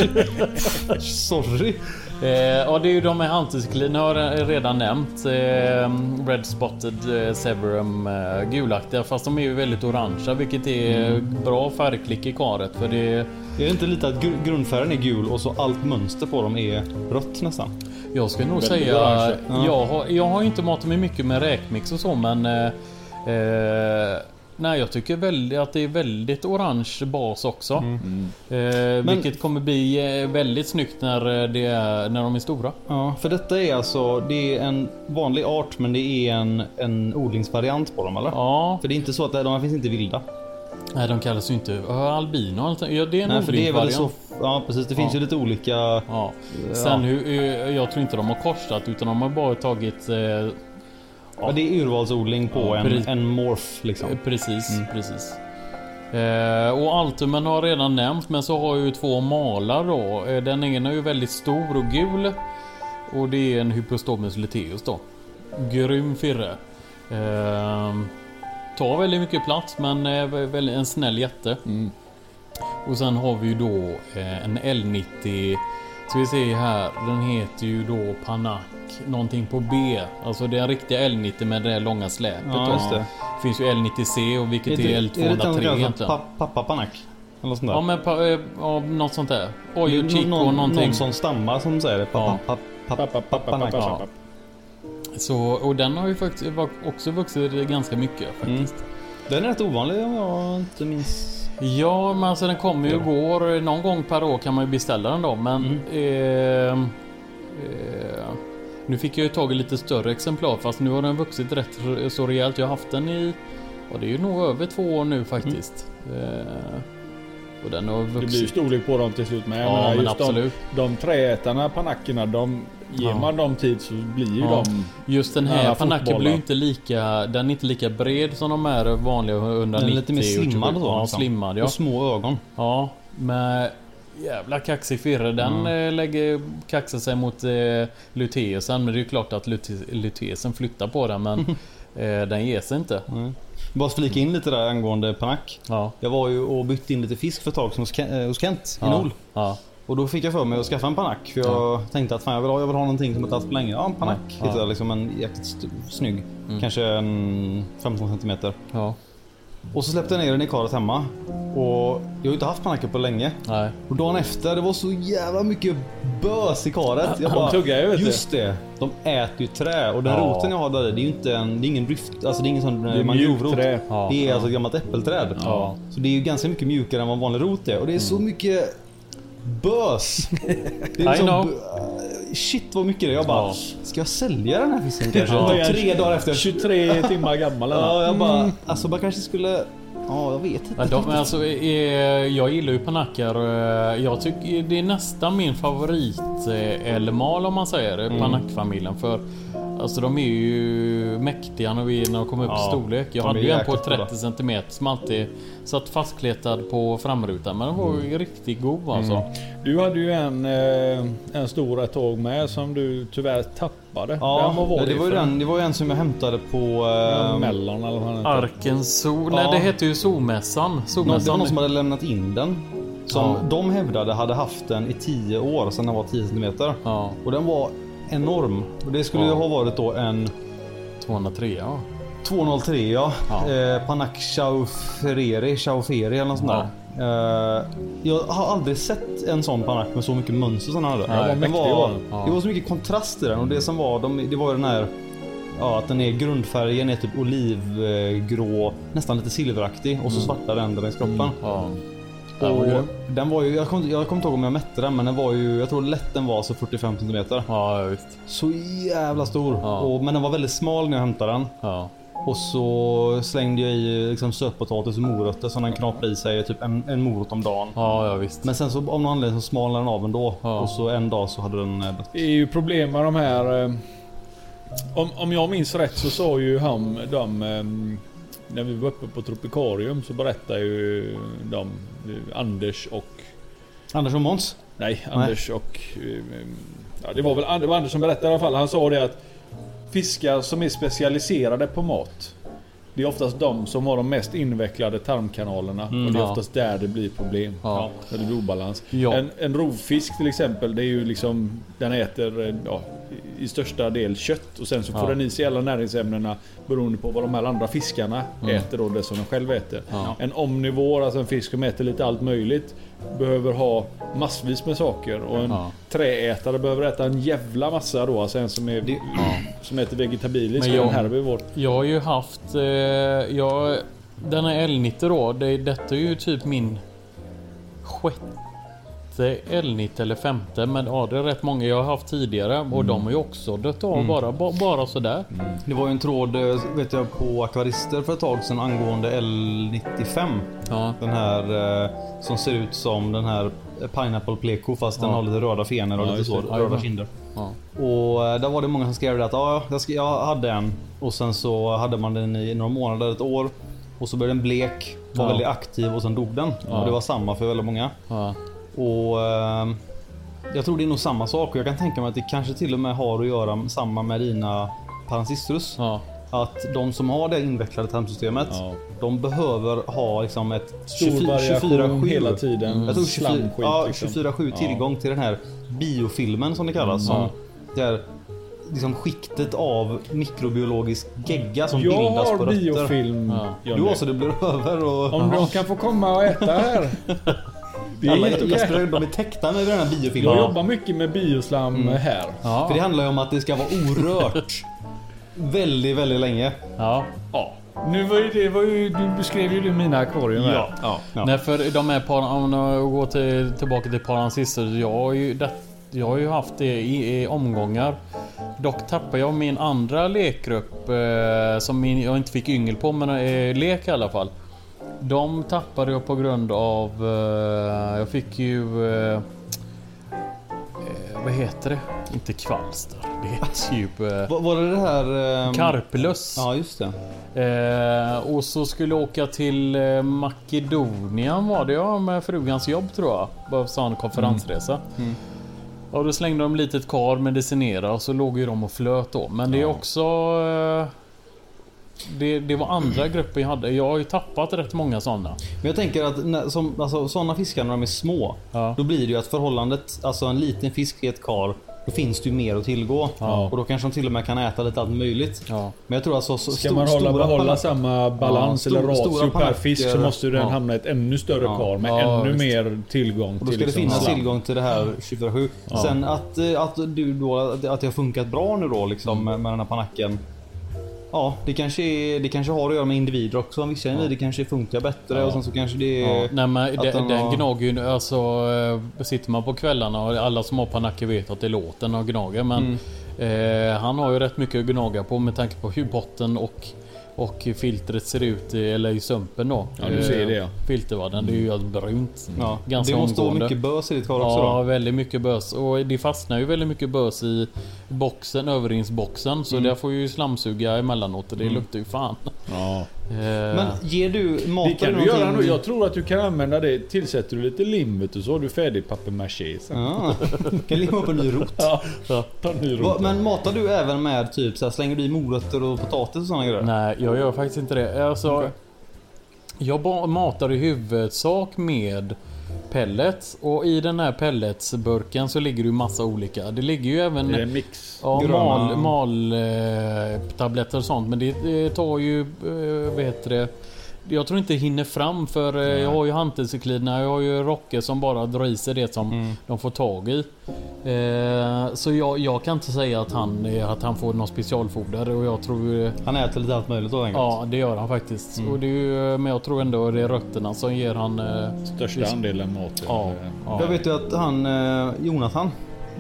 Sorry. Eh, ja, det är ju de med anticyklin har jag redan nämnt. Eh, Red Spotted eh, Severum eh, gulaktiga fast de är ju väldigt orangea vilket är bra färgklick i karet för det Är det inte lite att gr- grundfärgen är gul och så allt mönster på dem är rött nästan? Jag skulle nog säga... Ja. Jag, har, jag har inte matat mig mycket med räkmix och så men... Eh, eh, nej jag tycker väldigt, att det är väldigt orange bas också. Mm. Eh, vilket kommer bli eh, väldigt snyggt när, eh, det är, när de är stora. Ja, för detta är alltså det är en vanlig art men det är en, en odlingsvariant på dem eller? Ja, För det är inte så att de här finns inte vilda. Nej de kallas ju inte albino. Ja, det är en Nej, för det är väl så. Ja, precis. Det finns Ja. ju lite olika. Ja. Sen hur, eh, jag tror inte de har korsat utan de har bara tagit... Eh, Ja, det är urvalsodling på Ja, en, en morph liksom. Eh, Precis, Mm. precis. Eh, och Altumen har jag redan nämnt men så har jag ju två malar då. Eh, den ena är ju väldigt stor och gul. Och det är en Hypostomus luteus då. Grym firre. Eh, tar väldigt mycket plats men är vä- väldigt, en snäll jätte. Mm. Och sen har vi ju då eh, en L90 Ska vi se här, den heter ju då Panac Någonting på B Alltså det är en riktiga L90 med det där långa släpet Ja, det. finns ju L90C och vilket är, är det den som L203 kallas egentligen för pa- pappa Panac? Eller något sånt där? Ja men pa, eh, ja, något sånt där Oj Chico någon, någonting någon som stammar som säger det. Pappa, Ja. pappa, pappa, pappa, Panac. Ja. Så, och den har ju faktiskt också vuxit ganska mycket faktiskt Den är rätt ovanlig om jag inte minns. Ja, men alltså den kommer ju och går. Någon gång per år kan man ju beställa den då. Men... Mm. Eh, eh, nu fick jag ju tag i lite större exemplar fast nu har den vuxit rätt så rejält. Jag har haft den i... Ja, det är ju nog över två år nu faktiskt. Eh, och den har Det blir ju vuxit. storlek på dem till slut med. Ja, men just absolut. De, de träätarna, panackerna, de, ger Ja. man dem tid så blir ju Ja. de... Just den här panacken blir ju inte lika... Den är inte lika bred som de är vanliga 190. Den är lite mer och 27. slimmad och så, Ja, liksom. slimmad ja. Och små ögon. Ja, med jävla kaxig firre. Den Mm. lägger kaxar sig mot eh, luteusen. Men det är ju klart att lute- luteusen flyttar på den. Men *laughs* eh, den ger sig inte. Mm. Bara flika in lite där angående Panac. Ja. Jag var ju och bytte in lite fisk för ett tag sedan eh, hos Kent i Ja. Nol. Ja. Och då fick jag för mig att skaffa en Panac. För jag tänkte att fan jag vill ha, jag vill ha någonting som jag inte haft på länge. Ja, en Panac. Ja. Hittade Ja. jag liksom en jäkligt snygg. Mm. Kanske en 15 cm. ja. Och så släppte jag ner den i karet hemma. Och jag har ju inte haft Panacker på länge. Nej. Och dagen efter, det var så jävla mycket bös i karet. Jag *laughs* De tuggar ju, vet. Just det. De äter ju trä. Och den Ja. roten jag har där det är ju inte en, det är ingen drift, alltså det är ingen sån Det är mangrovrot. Ja. Det är alltså ett gammalt äppelträd. Ja. Så det är ju ganska mycket mjukare än vad en vanlig rot är. Och det är så mycket bös. Det är liksom, b- shit vad mycket det är. Jag bara, ska jag sälja den här fisken kanske? Ja. Tre dagar efter. 23 timmar gammal? Ja, jag bara, alltså man kanske skulle, ja jag vet inte. Men de, alltså, eh, jag gillar ju panackar. eh, Jag tycker det är nästan min favorit eh, elmal om man säger Mm. Panackfamiljen. För alltså de är ju mäktiga när, vi, när de kommer upp i Ja, storlek. Jag de hade ju en på jäkligt goda. 30 cm som alltid satt fastkletad på framrutan. Men den var Mm. ju riktigt god alltså. Du hade ju en, eh, en stor ett tag med som du tyvärr tappade. Ja, Vem var det, var ju den, det var ju en som jag hämtade på... Ja, Eh, Mellon eller vad. Arkens sol. Ja. Nej det heter ju Solmässan. Nå- det var Solmässan. någon som hade lämnat in den. Som Ja. de hävdade hade haft den i 10 år sedan den var 10 cm. Ja, Och den var enorm. Det skulle ju Ja. ha varit då en 203 ja. 203 ja. Ja. Eh, Panac Chaufferi, Chaufferi eller något sånt där. Eh, jag har aldrig sett en sån Panac med så mycket mönster som den hade. Nej, den mäktig var. Ja. Det var så mycket kontrast i den och det som var, de, det var ju den här Ja, att den är grundfärgen är typ olivgrå, nästan lite silveraktig och så svarta ränder längs kroppen. ja. Den var Och grym. den var ju, jag kommer jag kommer inte ihåg om jag mätte den men den var ju, jag tror lätt den var så 45 cm. Ja, ja, visst. Så jävla stor. Ja. Och, men den var väldigt smal när jag hämtade den. Ja. Och så slängde jag i liksom sötpotatis och morötter som den knaprade i sig typ en, en morot om dagen. Ja, ja visst. Men sen så av någon anledning så smalnade den av ändå. Ja. Och så en dag så hade den eh, dött. Det är ju problem med de här... eh, Om, om jag minns rätt så sa ju han, de... När vi var uppe på Tropikarium så berättade ju de, Anders och... Anders och Måns? Nej, Anders och... eh, Ja, det var väl det var Anders som berättade i alla fall. Han sa det att fiskar som är specialiserade på mat. Det är oftast de som har de mest invecklade tarmkanalerna. Mm, och det är ja. oftast där det blir problem. Ja. Där det blir obalans. Ja. En, en rovfisk till exempel, det är ju liksom... Den äter eh, ja, i största del kött och sen så får Ja. den i sig alla näringsämnena beroende på vad de här andra fiskarna Mm. äter och det som de själv äter. Ja. En omnivår, alltså en fisk som äter lite allt möjligt, behöver ha massvis med saker. Och en Ja. träätare behöver äta en jävla massa då. Alltså en som, är, Det- som äter vegetabiliskt. Men jag-. Jag har ju haft... Eh, jag, den här L90 då. Det, detta är ju typ min sjätte L90 eller femte. Men ja, det är rätt många jag har haft tidigare. Och de har ju också dött av bara, ba, bara sådär. Det var ju en tråd eh, vet jag på Akvarister för ett tag sedan angående L95. Ja, Den här eh, som ser ut som den här Pineapple Pleco fast den Ja. har lite röda fenor och Ja, lite så, röda kinder. Och eh, där var det många som skrev att ja, jag hade en och sen så hade man den i några månader, ett år. Och så blev den blek, var Ja. väldigt aktiv och sen dog den. Ja. Och det var samma för väldigt många. ja. Och eh, Jag tror det är nog samma sak och jag kan tänka mig att det kanske till och med har att göra med samma med dina Parancistrus. ja. Att de som har det invecklade tarmsystemet, Ja. de behöver ha liksom ett Stor 24 variation 24/7. hela tiden. Jag tror 24, Slamskit ja, liksom. 24-7 Ja. tillgång till den här biofilmen som det kallas. Mm. Som det är liksom skiktet av mikrobiologisk gegga som Jag bildas på har rötter. biofilm Ja. Du också, det blir över och... Om de kan få komma och äta här. *laughs* Det är Alla gäster, de är täckta med den här biofilmen. Jag jobbar mycket med bioslam Mm. här. ja. För det handlar ju om att det ska vara orört. väldigt, väldigt länge. ja. Ja. Nu var ju det var ju, du beskrev ju mina akvarium här. Ja. ja. Ja. Nej för de är par, om jag går till, tillbaka till Parancister. Jag har ju, det, jag har ju haft det i, i omgångar. Dock tappade jag min andra lekgrupp eh, som min, jag inte fick yngel på men eh, lek i alla fall. De tappade jag på grund av... Eh, jag fick ju... Eh, eh, vad heter det? Inte kvalster. *laughs* Det heter ju... Eh, Var, var det det här... ehm, Karplus. Ja, just det. Och så skulle jag åka till Makedonien var det ja, med frugans jobb tror jag. Bara så en konferensresa. Mm. Och då slängde de litet kar medicinera och så låg ju de och flöt då. Men det är Ja. också... Eh, det, det var andra grupper jag hade. Jag har ju tappat rätt många sådana. Men jag tänker att när, som, alltså, sådana fiskar när de är små. Ja. Då blir det ju att förhållandet, alltså en liten fisk i ett kar. Då finns det ju mer att tillgå. Ja. Och då kanske de till och med kan äta lite allt möjligt. Ja. Men jag tror alltså så, Ska stor- man hålla, stora behålla samma balans Ja, eller stor- ratio per fisk så måste den Ja. hamna i ett ännu större Ja. kar med Ja, ännu visst. mer tillgång Och då till ska det liksom finnas tillgång till det här 24-7. Ja. Sen att, eh, att du då, att att det har funkat bra nu då liksom med, med den här panacken. Ja, det kanske, är, det kanske har att göra med individer också. Vissa individer kanske funkar bättre Ja. och sen så kanske det Ja, nej men att den, var- gnager ju alltså eh, Sitter man på kvällarna och alla som har panacker vet att det låter när de gnager men Mm. eh, Han har ju rätt mycket att gnaga på med tanke på hur botten och Och filtret ser ut i, eller i sumpen då Ja, du ser det, ja. Filtervadden det är ju helt brunt Ja. Ganska det måste vara mycket bös i ditt kar också Ja, då. väldigt mycket bös. Och det fastnar ju väldigt mycket bös i boxen, överinsboxen. Så Mm. där får ju slamsuga emellanåt och det luktar ju fan. Ja. Eh, Men ger du mat Det kan du göra nu. Jag tror att du kan använda det. Tillsätter du lite lim vet du, så har du färdig papier-maché sen. Ja, kan limma upp en ny rot. *laughs* Ja. Ta en ny rot. Men matar du även med typ så här, slänger du i morötter och potatis och sådana grejer? Nej, jag gör faktiskt inte det. Alltså, Okej. Jag matar i huvudsak med pellets. Och i den här pelletsburken så ligger det ju massa olika. Det ligger ju även... Det är en mix. Ja, mal, mal eh, tabletter och sånt. Men det, det tar ju, eh, vad heter det? Jag tror inte det hinner fram för eh, jag har ju hantelcykliderna, jag har ju Rocke som bara drar i sig det som Mm. de får tag i. Eh, så jag, jag kan inte säga att han, eh, att han får någon specialfoder och jag tror... eh, Han äter lite allt möjligt då enkelt. Ja, det gör han faktiskt. Mm. Och det är ju, men jag tror ändå det är rötterna som ger han... eh, Största Visst. andelen mat. Ja, ja. Jag vet ju att han, eh, Jonathan,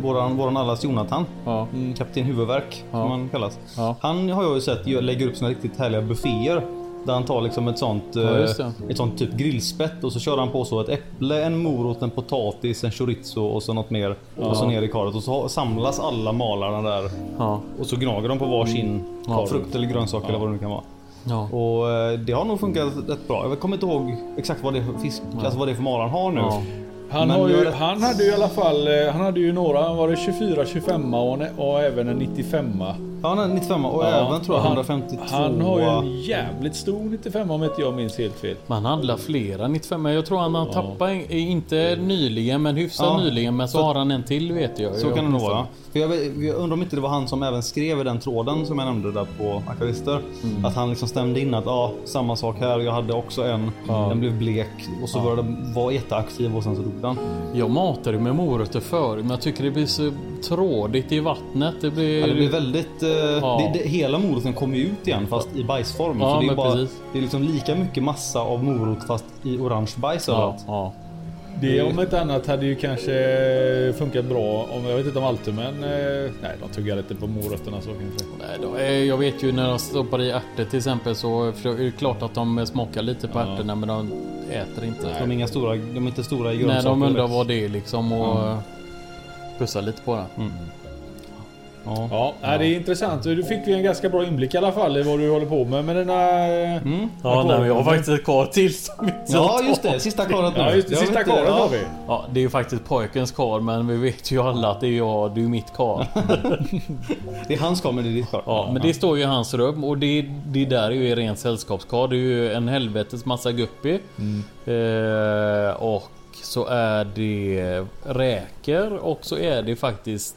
våran, våran allas Jonathan. Ja. Kapten Huvudvärk Ja. som han kallas. Ja. Han har jag ju sett lägger upp såna riktigt härliga bufféer. Där han tar liksom ett sånt, Ja, eh, ett sånt typ grillspett och så kör han på så ett äpple, en morot, en potatis, en chorizo och så något mer. Och så ner i karet och så samlas alla malarna där. Ja. Och så gnager de på varsin Ja. frukt eller grönsak eller vad det nu kan vara. Ja. Och eh, det har nog funkat rätt bra. Jag kommer inte ihåg exakt vad det är för fisk, alltså vad det är för malar han har nu. Ja. Han, har ju, rätt- han hade ju i alla fall, eh, han hade ju några, var det 24, 25 och, och även en 95 Ja, han är 95 och Ja, även tror jag han- 152. Han har ju en jävligt stor 95 om inte jag minns helt fel. Man handlar flera 95 men jag tror han har tappat, en- inte nyligen men hyfsat Ja. nyligen. Men så Så- har han en till vet jag. Så jag kan det nog vara. För jag, jag undrar om inte det var han som även skrev i den tråden som jag nämnde där på Akvarister. Mm. Att han liksom stämde in att ja, samma sak här. Jag hade också en. Ja. Den blev blek och så började den vara jätteaktiv och sen så dog den. Jag matade med morötter förut men jag tycker det blir så trådigt i vattnet. Det blir... Ja, det blir väldigt... Eh, det, det, hela moroten kommer ut igen fast i bajsform. Ja, så det är, bara, precis. det är liksom lika mycket massa av morot fast i orange bajs Ja, ja. Det om inte annat hade ju kanske funkat bra om, jag vet inte om alltid men eh, nej de tuggar lite på morötterna så kanske. Nej, då, jag vet ju när de stoppar i ärtor till exempel så är det klart att de smakar lite på Ja. ärtorna men de äter inte. De är inga stora, de är inte stora i Nej, grönsaker. de undrar vad det är liksom och mm. pussar lite på det. Ja. Ja, det är intressant. Du fick vi en ganska bra inblick i alla fall i vad du håller på med med dina... eh, Mm. Ja, nej, men jag har faktiskt ett kar till som inte ja, just det. Sista karet nu. Ja just det, sista karet har vi. Ja, det är ju faktiskt pojkens kar men vi vet ju alla att det är jag, det är mitt kar. *laughs* Det är hans kar men det är ditt kar. Ja, men det står ju i hans rum och det, det där är ju ren sällskapskar. Det är ju en helvetes massa guppy. Eh, och så är det räkor och så är det faktiskt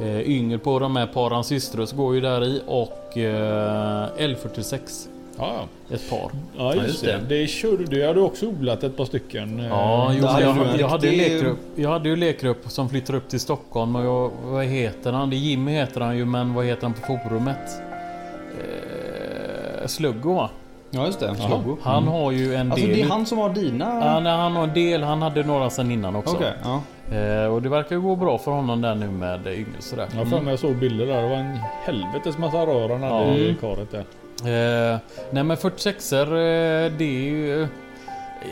eh, yngel på de här paran systrus går ju där i och eh, L46. Ja, Ett par. ja just, just det. det. Det körde du. hade också odlat ett par stycken. eh, Ja, jo, jag, jag, jag, hade ju lekgrupp, jag hade ju lekgrupp som flyttade upp till Stockholm och jag, vad heter han? Det är Jimmy heter han ju men vad heter han på forumet? Eh, Sluggo va? Ja, just det. Sloggo. Han har ju en Alltså del... det är han som har dina... Ja, nej, han har en del, han hade några sen innan också. Okej, ja. Eh, och det verkar gå bra för honom där nu med yngel sådär. Jag för mig jag såg bilder där. Det var en helvetes massa rör han hade Ja. i karet där. Eh, nej men 46 er eh, det är ju...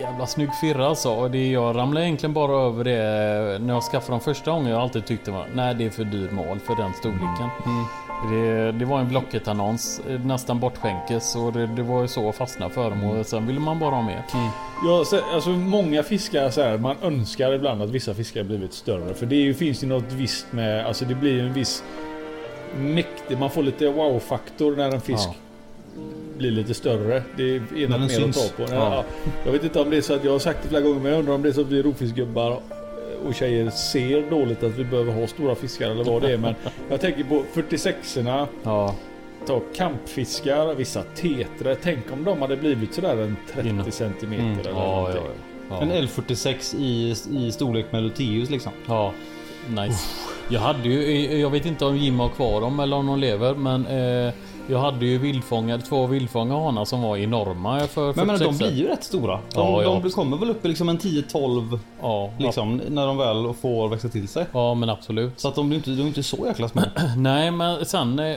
Jävla snygg firra alltså. Och det, jag ramlade egentligen bara över det när jag skaffade dem första gången. Jag har alltid tyckt det var, nej det är för dyr mål för den storleken. Mm. Det, det var en Blocket-annons, eh, nästan bortskänkes och det, det var ju så jag fastnade för dem och sen ville man bara ha mer. Ja, så, alltså många fiskar så här, man önskar ibland att vissa fiskar blivit större. För det är ju, finns ju något visst med, alltså det blir ju en viss mäktig, man får lite wow-faktor när en fisk Ja. blir lite större. Det är något mer syns. att ta på. Ja. Ja. Jag vet inte om det är så att jag har sagt det flera gånger men jag undrar om det är så att vi rovfiskgubbar och tjejer ser dåligt att vi behöver ha stora fiskar eller vad det är. Men jag tänker på 46orna, Ja, ta kampfiskar, vissa tetre. Tänk om de hade blivit sådär en 30 Inne. centimeter Mm. eller ja, ja, någonting. ja. En L46 i, i storlek med Luteus liksom. Ja, nice. Jag hade ju, jag vet inte om Jim har kvar dem eller om de lever men eh, jag hade ju vildfångade, två vildfångade hanar som var enorma för Men, men de 46. blir ju rätt stora. De, Ja, ja. de kommer väl upp i liksom en 10-12 Ja, liksom, när de väl får växa till sig. ja men absolut. Så att de blir inte, de är inte så jäkla små. *clears throat* Nej men sen eh,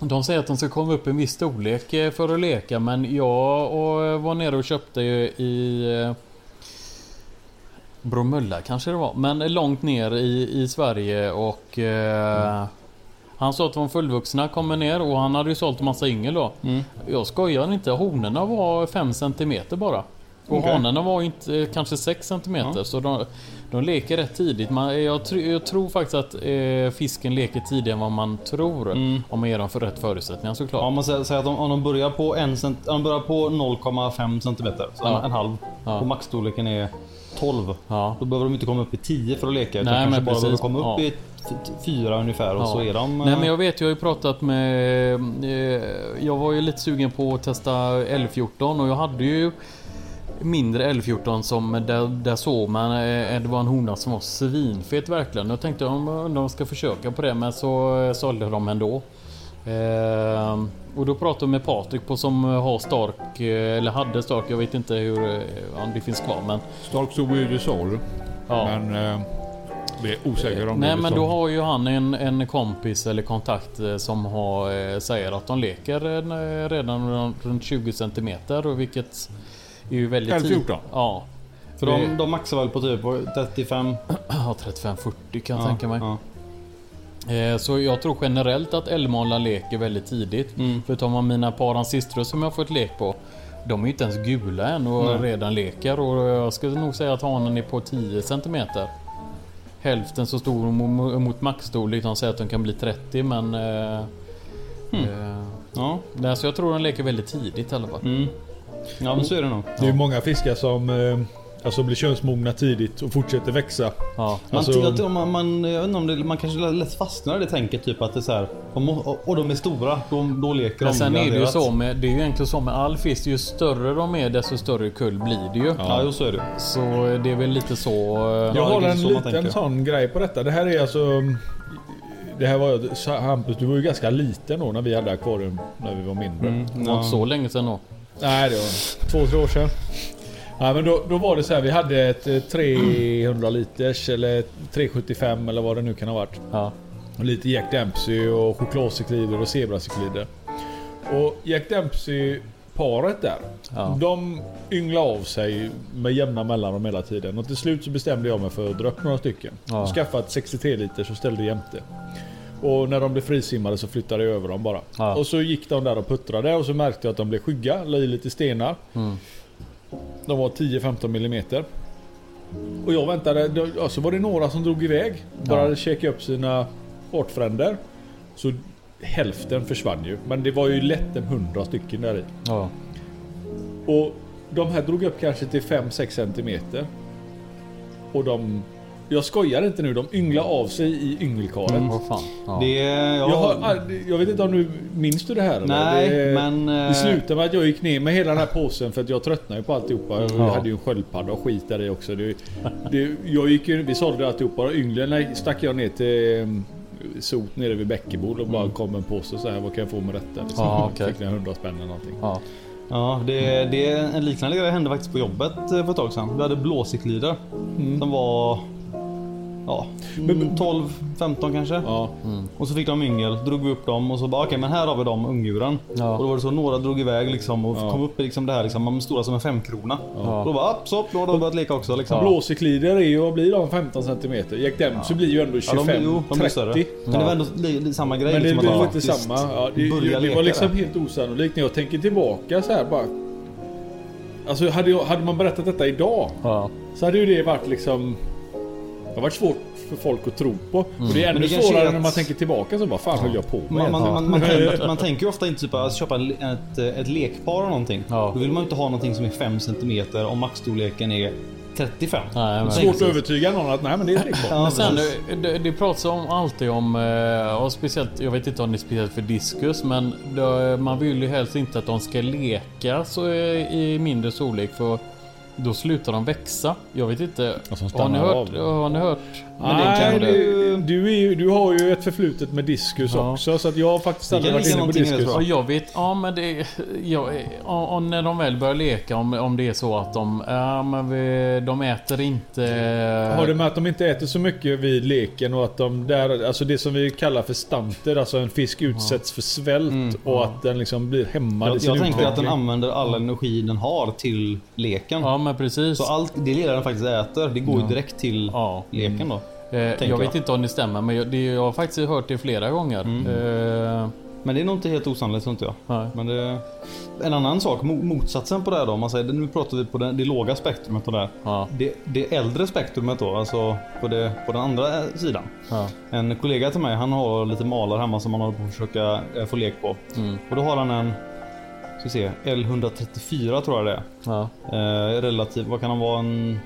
De säger att de ska komma upp i en viss storlek eh, för att leka men jag och eh, var nere och köpte ju i Bromölla kanske det var men långt ner i, i Sverige och eh, Han sa att de fullvuxna kommer ner och han hade ju sålt en massa yngel då. Mm. Jag skojar inte, honorna var 5 cm bara. Och Okej. hanarna var inte, eh, kanske 6 cm Ja. så de, de leker rätt tidigt. Man, jag, tr- jag tror faktiskt att eh, fisken leker tidigare än vad man tror. Mm. Om man ger dem för rätt förutsättningar såklart. Om man säger, säger att de, om de börjar på, en cent, om de börjar på 0,5 cm, så Ja. en, en halv. Ja. Och maxstorleken är 12. Ja. Då behöver de inte komma upp i 10 för att leka. Utan Nej, kanske bara behöver komma upp Ja. i 4 ungefär och Ja. så är de... Nej eh, men jag vet, jag har ju pratat med... Eh, jag var ju lite sugen på att testa L14 och jag hade ju mindre L14 som där, där såg man eh, det var en hona som var svinfet verkligen. Jag tänkte om om de ska försöka på det men så eh, sålde de ändå. Eh, och då pratade jag med Patrik på som har Stark, eh, eller hade Stark, jag vet inte hur, eh, om det finns kvar men Stark stod ju i salu. ja. Men eh, Vi är osäkra om Nej det men då har ju han en, en kompis eller kontakt eh, som har, eh, säger att de leker eh, redan runt- runt 20 cm och vilket är ju väldigt Eller tidigt. 14. Ja. För de, de maxar väl på typ 35? *clears throat* Ja, 35-40 kan jag ja, tänka mig. Ja. Eh, Så jag tror generellt att älgmålar leker väldigt tidigt. Mm. För tar man mina par ancistrus som jag har fått lek på. De är ju inte ens gula än och Nej. redan leker och jag skulle nog säga att hanen är på 10 cm. Hälften så stor mo- mot maxstorlek. De säger att de kan bli 30 men... Eh, eh, Ja. så jag tror de leker väldigt tidigt i alla fall. Mm. Ja men så är det nog. Det är ju många fiskar som eh, alltså blir könsmogna tidigt och fortsätter växa. Ja. Man, Alltså- tycker att man, man, jag vet inte om det, man kanske lätt fastnar i det tänket typ att det är så här, och, och de är stora, då, då leker Men de sen är det ju så med, det är ju egentligen så med all fisk. Ju större de är desto större kull blir det ju. Ja, jo så är det Så det är väl lite så... eh, Jag det har en så man liten sån grej på detta. Det här är alltså... Det här var Hampus, du var ju ganska liten då när vi hade akvarium när vi var mindre. Mm, Det var inte så länge sedan då. Nej, det var två, tre år sedan. Nej, men då, då var det så här, vi hade ett eh, 300 liters eller 375 eller vad det nu kan ha varit. Ja. Och lite Jack Dempsey och chokladcyklider och zebracyklider. Och Jack Dempsey paret där. Ja. De ynglade av sig med jämna mellanrum hela tiden. Och till slut så bestämde jag mig för att dra upp några stycken. Ja. Och skaffa ett 63 liters och ställde jämte. Och när de blev frisimmade så flyttade jag över dem bara. Ja. Och så gick de där och puttrade och så märkte jag att de blev skygga, la i lite stenar. Mm. De var 10-15 millimeter. Och jag väntade, ja, så var det några som drog iväg. Bara Ja. käka upp sina artfränder. Så hälften försvann ju. Men det var ju lätt en 100 stycken där i. Ja. Och de här drog upp kanske till 5-6 centimeter. Och de... Jag skojar inte nu, de ynglade av sig i yngelkaret. Mm. Vad fan. Ja. Det, jag, Jag, har, jag vet inte om du minns du det här? Nej, det, men... eh, Det slutade med att jag gick ner med hela den här påsen för att jag tröttnade ju på alltihopa. Jag Ja. hade ju en sköldpadda och skit där i också. Det, det, jag gick ju, vi sålde alltihopa och ynglen stack jag ner till um, sot nere vid Bäckebol och bara kom en påse så här. Vad kan jag få med detta? Liksom. Mm. Ja, okej. Fick jag 100 spänn eller någonting. Ja. Ja, det, det är en liknande grej hände faktiskt på jobbet eh, för ett tag sedan. Vi hade blåsiklider. De var... Ja, Men- 12-15 kanske. Ja. Och så fick de yngel, drog vi upp dem och så bara okej men här har vi de ungdjuren. Ja. Och då var det så några drog iväg liksom och Ja. kom upp i liksom det här liksom, de stora som en femkrona. Ja. Och då bara så, då har de börjat leka också liksom. Blåseklider är ju, vad blir de? 15 cm? Jack Dempsey blir ju ändå Ja, 25, de, jo, de blir 30. större. Men det var ändå li, li, samma grej. Men det liksom, de inte samma. Ja, det, det, det var liksom där. helt osannolikt när jag tänker tillbaka så här bara. Alltså hade, jag, hade man berättat detta idag Ja. så hade ju det varit liksom... Det har varit svårt för folk att tro på. Och det är ännu det kanske svårare att- när man tänker tillbaka så bara fan höll jag på med? Man, man, man, man, tänker, *laughs* man tänker ju ofta inte typ att köpa en- ett, ett lekpar eller någonting. Ja. Då vill man ju inte ha någonting som är 5 cm om maxstorleken är 35. Nej, men- Svårt att övertyga någon att nej men det är ett lekbarn. Ja, Men sen, det, det, det pratas om alltid om, eh, och speciellt, jag vet inte om det är speciellt för diskus, men det, man vill ju helst inte att de ska leka så i i mindre storlek för då slutar de växa. Jag vet inte. Har ni hört? Har ni hört? Men det Nej, du, du- ju, du har ju ett förflutet med diskus Ja. också så att jag har faktiskt aldrig varit inne på i diskus. Och jag vet, ja men det... Ja, och, och när de väl börjar leka, om, om det är så att de... Ja men vi, de äter inte... Har det med att de inte äter så mycket vid leken och att de där, alltså det som vi kallar för stanter, alltså en fisk utsätts för svält Mm, och att den liksom blir hämmad i Jag, sin jag tänker att den använder all energi den har till leken. Ja men precis. Så allt det lilla den faktiskt äter, det går ju direkt till Ja. leken då. Eh, jag tänker vet jag. inte om det stämmer men jag, det, jag har faktiskt hört det flera gånger. Mm. Eh, Men det är nog inte helt osannolikt tror inte jag. nej. Men det, en annan sak, mo- motsatsen på det här då. om Man säger, nu pratar vi på det, det låga spektrumet och där. Ja, Det, det äldre spektrumet då, alltså på, det, på den andra eh, sidan. ja, En kollega till mig, han har lite malar hemma som han håller på att försöka eh, få lek på. mm, Och då har han en, ska se, L134 tror jag det är. ja, Eh, relativt, vad kan han vara? En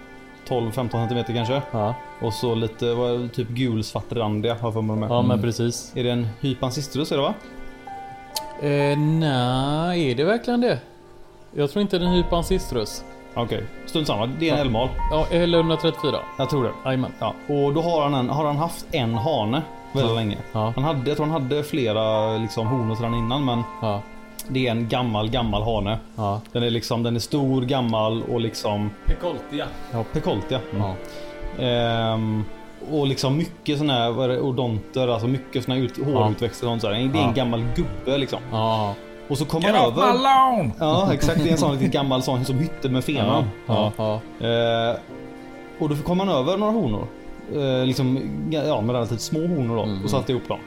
12-15 cm kanske? ja. Och så lite, vad, typ gulsvartrandiga har jag för mig ja men precis. Är det en Hypansistrus är det va? Eh, nej, är det verkligen det? Jag tror inte det är en hypansistrus. Okej, strunt samma. Det är en älgmal. Ja, eller 134. Jag tror det. Jajamän. Ja. Och då har han, en, har han haft en hane väldigt länge. Ja, Han hade, jag tror han hade flera liksom, honor sedan innan men ja, det är en gammal, gammal hane. ja. Den är liksom, den är stor, gammal och liksom Pekoltia. Pekolt ja. ja. Ehm, och liksom mycket såna här vad är det, odonter, alltså mycket här ut, hårutväxt och sånt. Det är en Ja. gammal gubbe liksom. Ja. Och så kommer Get över. lawn! Ja exakt, det är en sån riktigt gammal sån som hytte med fenan. Ja. Ja. Eh, och då kom han över några honor. Eh, liksom, ja, med relativt små honor då. Mm. Och satte ihop dem.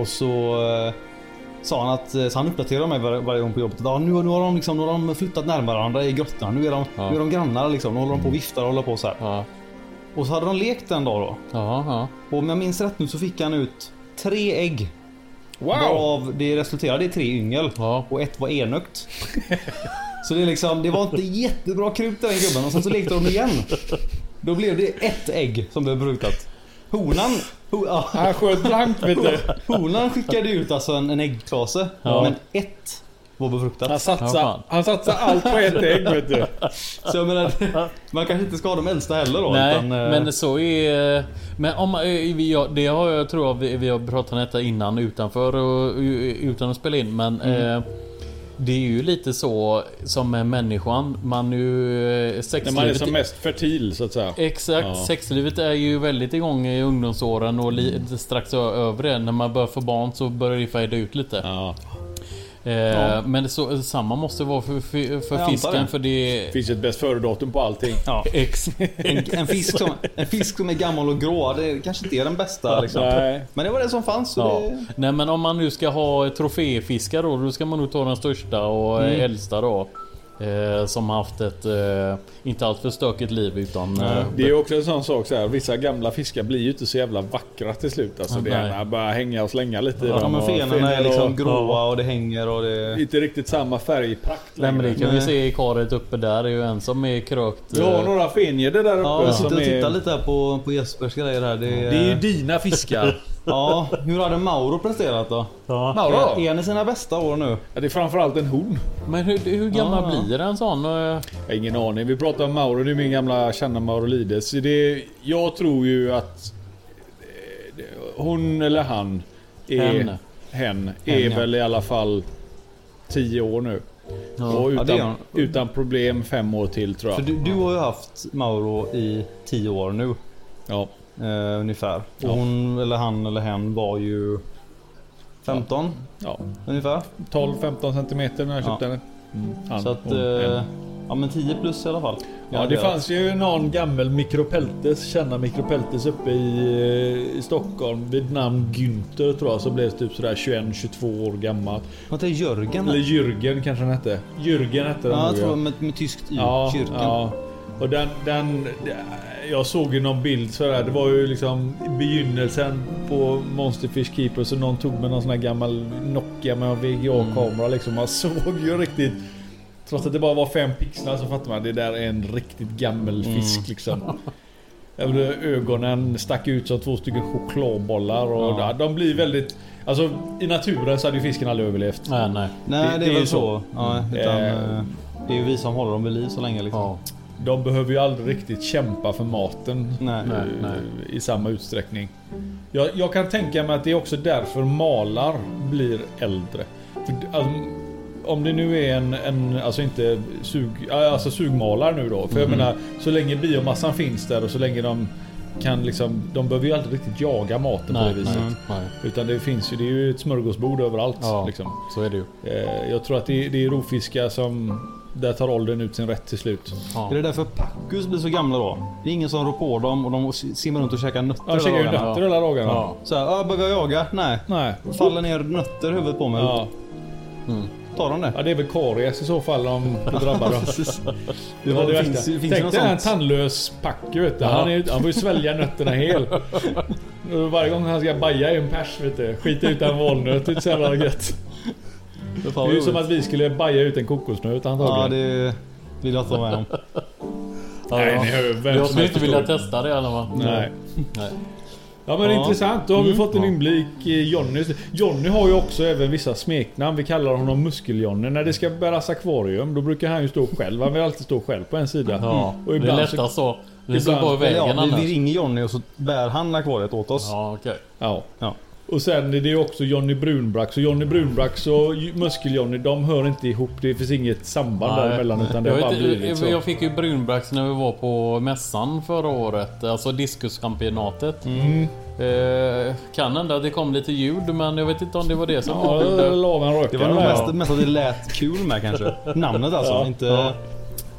Och så eh, sa han att, eh, så han uppdaterade mig var, varje gång på jobbet. Ja, nu, nu, har de liksom, nu har de flyttat närmare varandra i grottorna. Nu är de, Ja. nu är de grannar liksom. Nu håller de på och viftar och håller på så här. Ja. Och så hade de lekt en dag då. Ja. Och om jag minns rätt nu så fick han ut tre ägg. Wow! Varav det resulterade i tre yngel. Och ett var enögt. Så det, liksom, det var inte jättebra krut den gubben och sen så lekte de igen. Då blev det ett ägg som blev befruktat. Honan, ho, ja, Han sköt blankt vet du. honan skickade ut alltså en, en äggklase. Ja. Men ett var befruktat. Han Ja, satsar, fan. han satsar allt på ett ägg vet du. Så jag menar, man kanske inte ska ha de äldsta heller då. Nej, utan, eh, men så är... Men om eh, vi, ja, det har jag tror jag vi, vi har pratat om detta innan utanför och utan att spela in men Mm. eh, Det är ju lite så som med människan. Man nu... eh, När man är Sexlivet som mest fertil så att säga. Exakt, Ja. sexlivet är ju väldigt igång i ungdomsåren och li- strax över det. När man börjar få barn så börjar det fejda ut lite. Ja. Eh, Men det så, samma måste vara för, för, för fisken det. för det... Det finns ett bäst före-datum på allting. ja. *laughs* Ex, en, en, fisk som, en fisk som är gammal och grå, det kanske inte är den bästa. Liksom. Nej. Men det var det som fanns. Så ja. det, Nej men om man nu ska ha troféfiskar då, då ska man nog ta den största och Mm. äldsta då. Eh, som haft ett eh, inte alltför stökigt liv utan... Eh, Det är också en sån sak så här. Vissa gamla fiskar blir ju inte så jävla vackra till slut. Alltså det är bara hänga och slänga lite i ja, dem. men fenorna är liksom och- gråa och det hänger och det... Inte riktigt samma färgprakt Nej men det kan vi se i karet uppe där. Det är ju en som är krökt. Du har eh, några fenjeder där uppe Ja, jag sitter och tittar är... lite här på, på Jespers grejer här. Det, Det är ju dina fiskar. *laughs* Ja, hur hade Mauro presterat då? Ja. Mauro? Är han i sina bästa år nu? Ja, det är framförallt en hon. Men hur, hur gammal Ah. blir en sån? Eh, Jag har ingen aning. Vi pratar om Mauro, det är min gamla kända Maurolides. Det, jag tror ju att eh, hon eller han är... Hen. Hen. är Hen, ja. väl i alla fall 10 år nu. Ja. Och Ja, utan, hon. utan problem fem år till tror För jag. du, du har ju haft Mauro i 10 år nu. Ja. Eh, ungefär. Och Ja. hon eller han eller hen var ju 15 ja. ungefär. 12-15 centimeter när jag Ja. köpte den. Han, Så att... Eh, ja men 10 plus i alla fall. Ja, det fanns ju någon gammal Mikropeltes, kända Mikropeltes uppe i, i Stockholm vid namn Günther tror jag, som blev typ sådär 21-22 år gammal. Var det Jörgen? Eller Jürgen kanske han hette. Jürgen hette den Ja, jag tror med, med tyskt y. ja, Kyrkan. ja. Och den, den... Jag såg ju någon bild sådär. Det var ju liksom begynnelsen på Monsterfish Keeper. Så någon tog med någon sån här gammal Nokia med en VGA-kamera liksom. Man såg ju riktigt... Trots att det bara var fem pixlar så fattar man det där är en riktigt gammal fisk liksom. Eller Ögonen stack ut som två stycken chokladbollar och Ja. de blir väldigt... Alltså i naturen så hade ju fisken aldrig överlevt. Nej, nej. Nej, Det- det, det är väl så. så. Ja, utan, Eh. eh, det är ju vi som håller dem vid liv så länge liksom. Ja. De behöver ju aldrig riktigt kämpa för maten Nej. Nej. eh, i samma utsträckning. Jag, jag kan tänka mig att det är också därför malar blir äldre. För, alltså, om det nu är en, en alltså inte sug, alltså sugmalar nu då. För jag Mhm. menar, så länge biomassan finns där och så länge de kan liksom, de behöver ju aldrig riktigt jaga maten på Nej, det viset. nej, nej. Utan det finns ju, det är ju ett smörgåsbord överallt. Ja. Liksom. Så är det ju. Eh, jag tror att det, är- det är rovfiskar som, där tar åldern ut sin rätt till slut. Ja. Är det därför Packus blir så gamla då? Det är ingen som rår på dem och de simmar runt och käkar nötter Ja, käkar ju hela dagarna. nötter hela dagarna. Ja. Så här, ja, behöver jag jaga? Nej. Nej. Faller ner nötter i huvudet på mig. Ja. Mm. Tar de det? ja, det är väl karies i så fall de drabbar dem. *laughs* Det Det var det finns, finns det Tänk dig en tandlös packe vet du. Ja. Han, är, han får ju svälja nötterna hel. *laughs* Varje gång han ska baja i en pers vet du. Skita ut en valnöt. Det är inte så jävla gött. Det Det är ju som att vi skulle baja ut en kokosnöt Ja, antagligen. det vill jag inte vara med om. Ja, *laughs* Nej, ja. ni hör ju vem Jag skulle inte vilja testa det i alla fall. Nej. Nej. Ja men Ja. intressant. Då har vi Mm. fått en Ja. inblick i Jonny. Jonny har ju också även vissa smeknamn. Vi kallar honom Muskel-Jonny. När det ska bäras akvarium då brukar han ju stå själv. Han vill alltid stå själv på en sida. Ja, Och det är ibland lättast så. Vi står ibland- på Eller vägen ja, vi, annars. vi ringer Johnny och så bär han akvariet åt oss. Ja, okej. Ja. Ja. Och sen är det ju också Johnny Brunbrax. Och Johnny Brunbrax och Muskel-Johnny, de hör inte ihop. Det finns inget samband däremellan. Utan det jag, har bara blivit så. jag fick ju brunbrax när vi var på mässan förra året. Alltså diskuschampionatet. Mm. Eh, kan hända att det kom lite ljud men jag vet inte om det var det som Ja, gjorde det la vi en Det var nog mest, mest att det lät kul med kanske. Namnet alltså. Ja, inte... ja.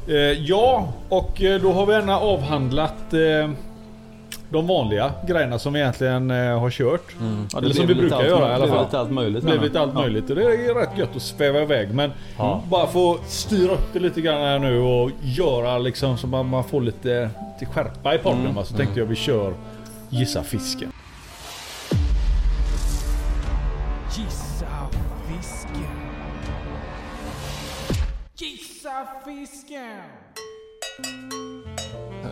Eh, ja, och eh, då har vi gärna avhandlat eh, de vanliga grejerna som vi egentligen eh, har kört. Ja, Eller som vi lite brukar allt- göra i alla det blev fall. lite allt möjligt. Det blev lite allt möjligt och det är rätt gött att sväva iväg. Men Ja. bara få styra upp det lite grann här nu och göra liksom så man, man får lite till skärpa i podden. va. Så tänkte jag vi kör Gissa fisken. Gissa fisken. Gissa fisken.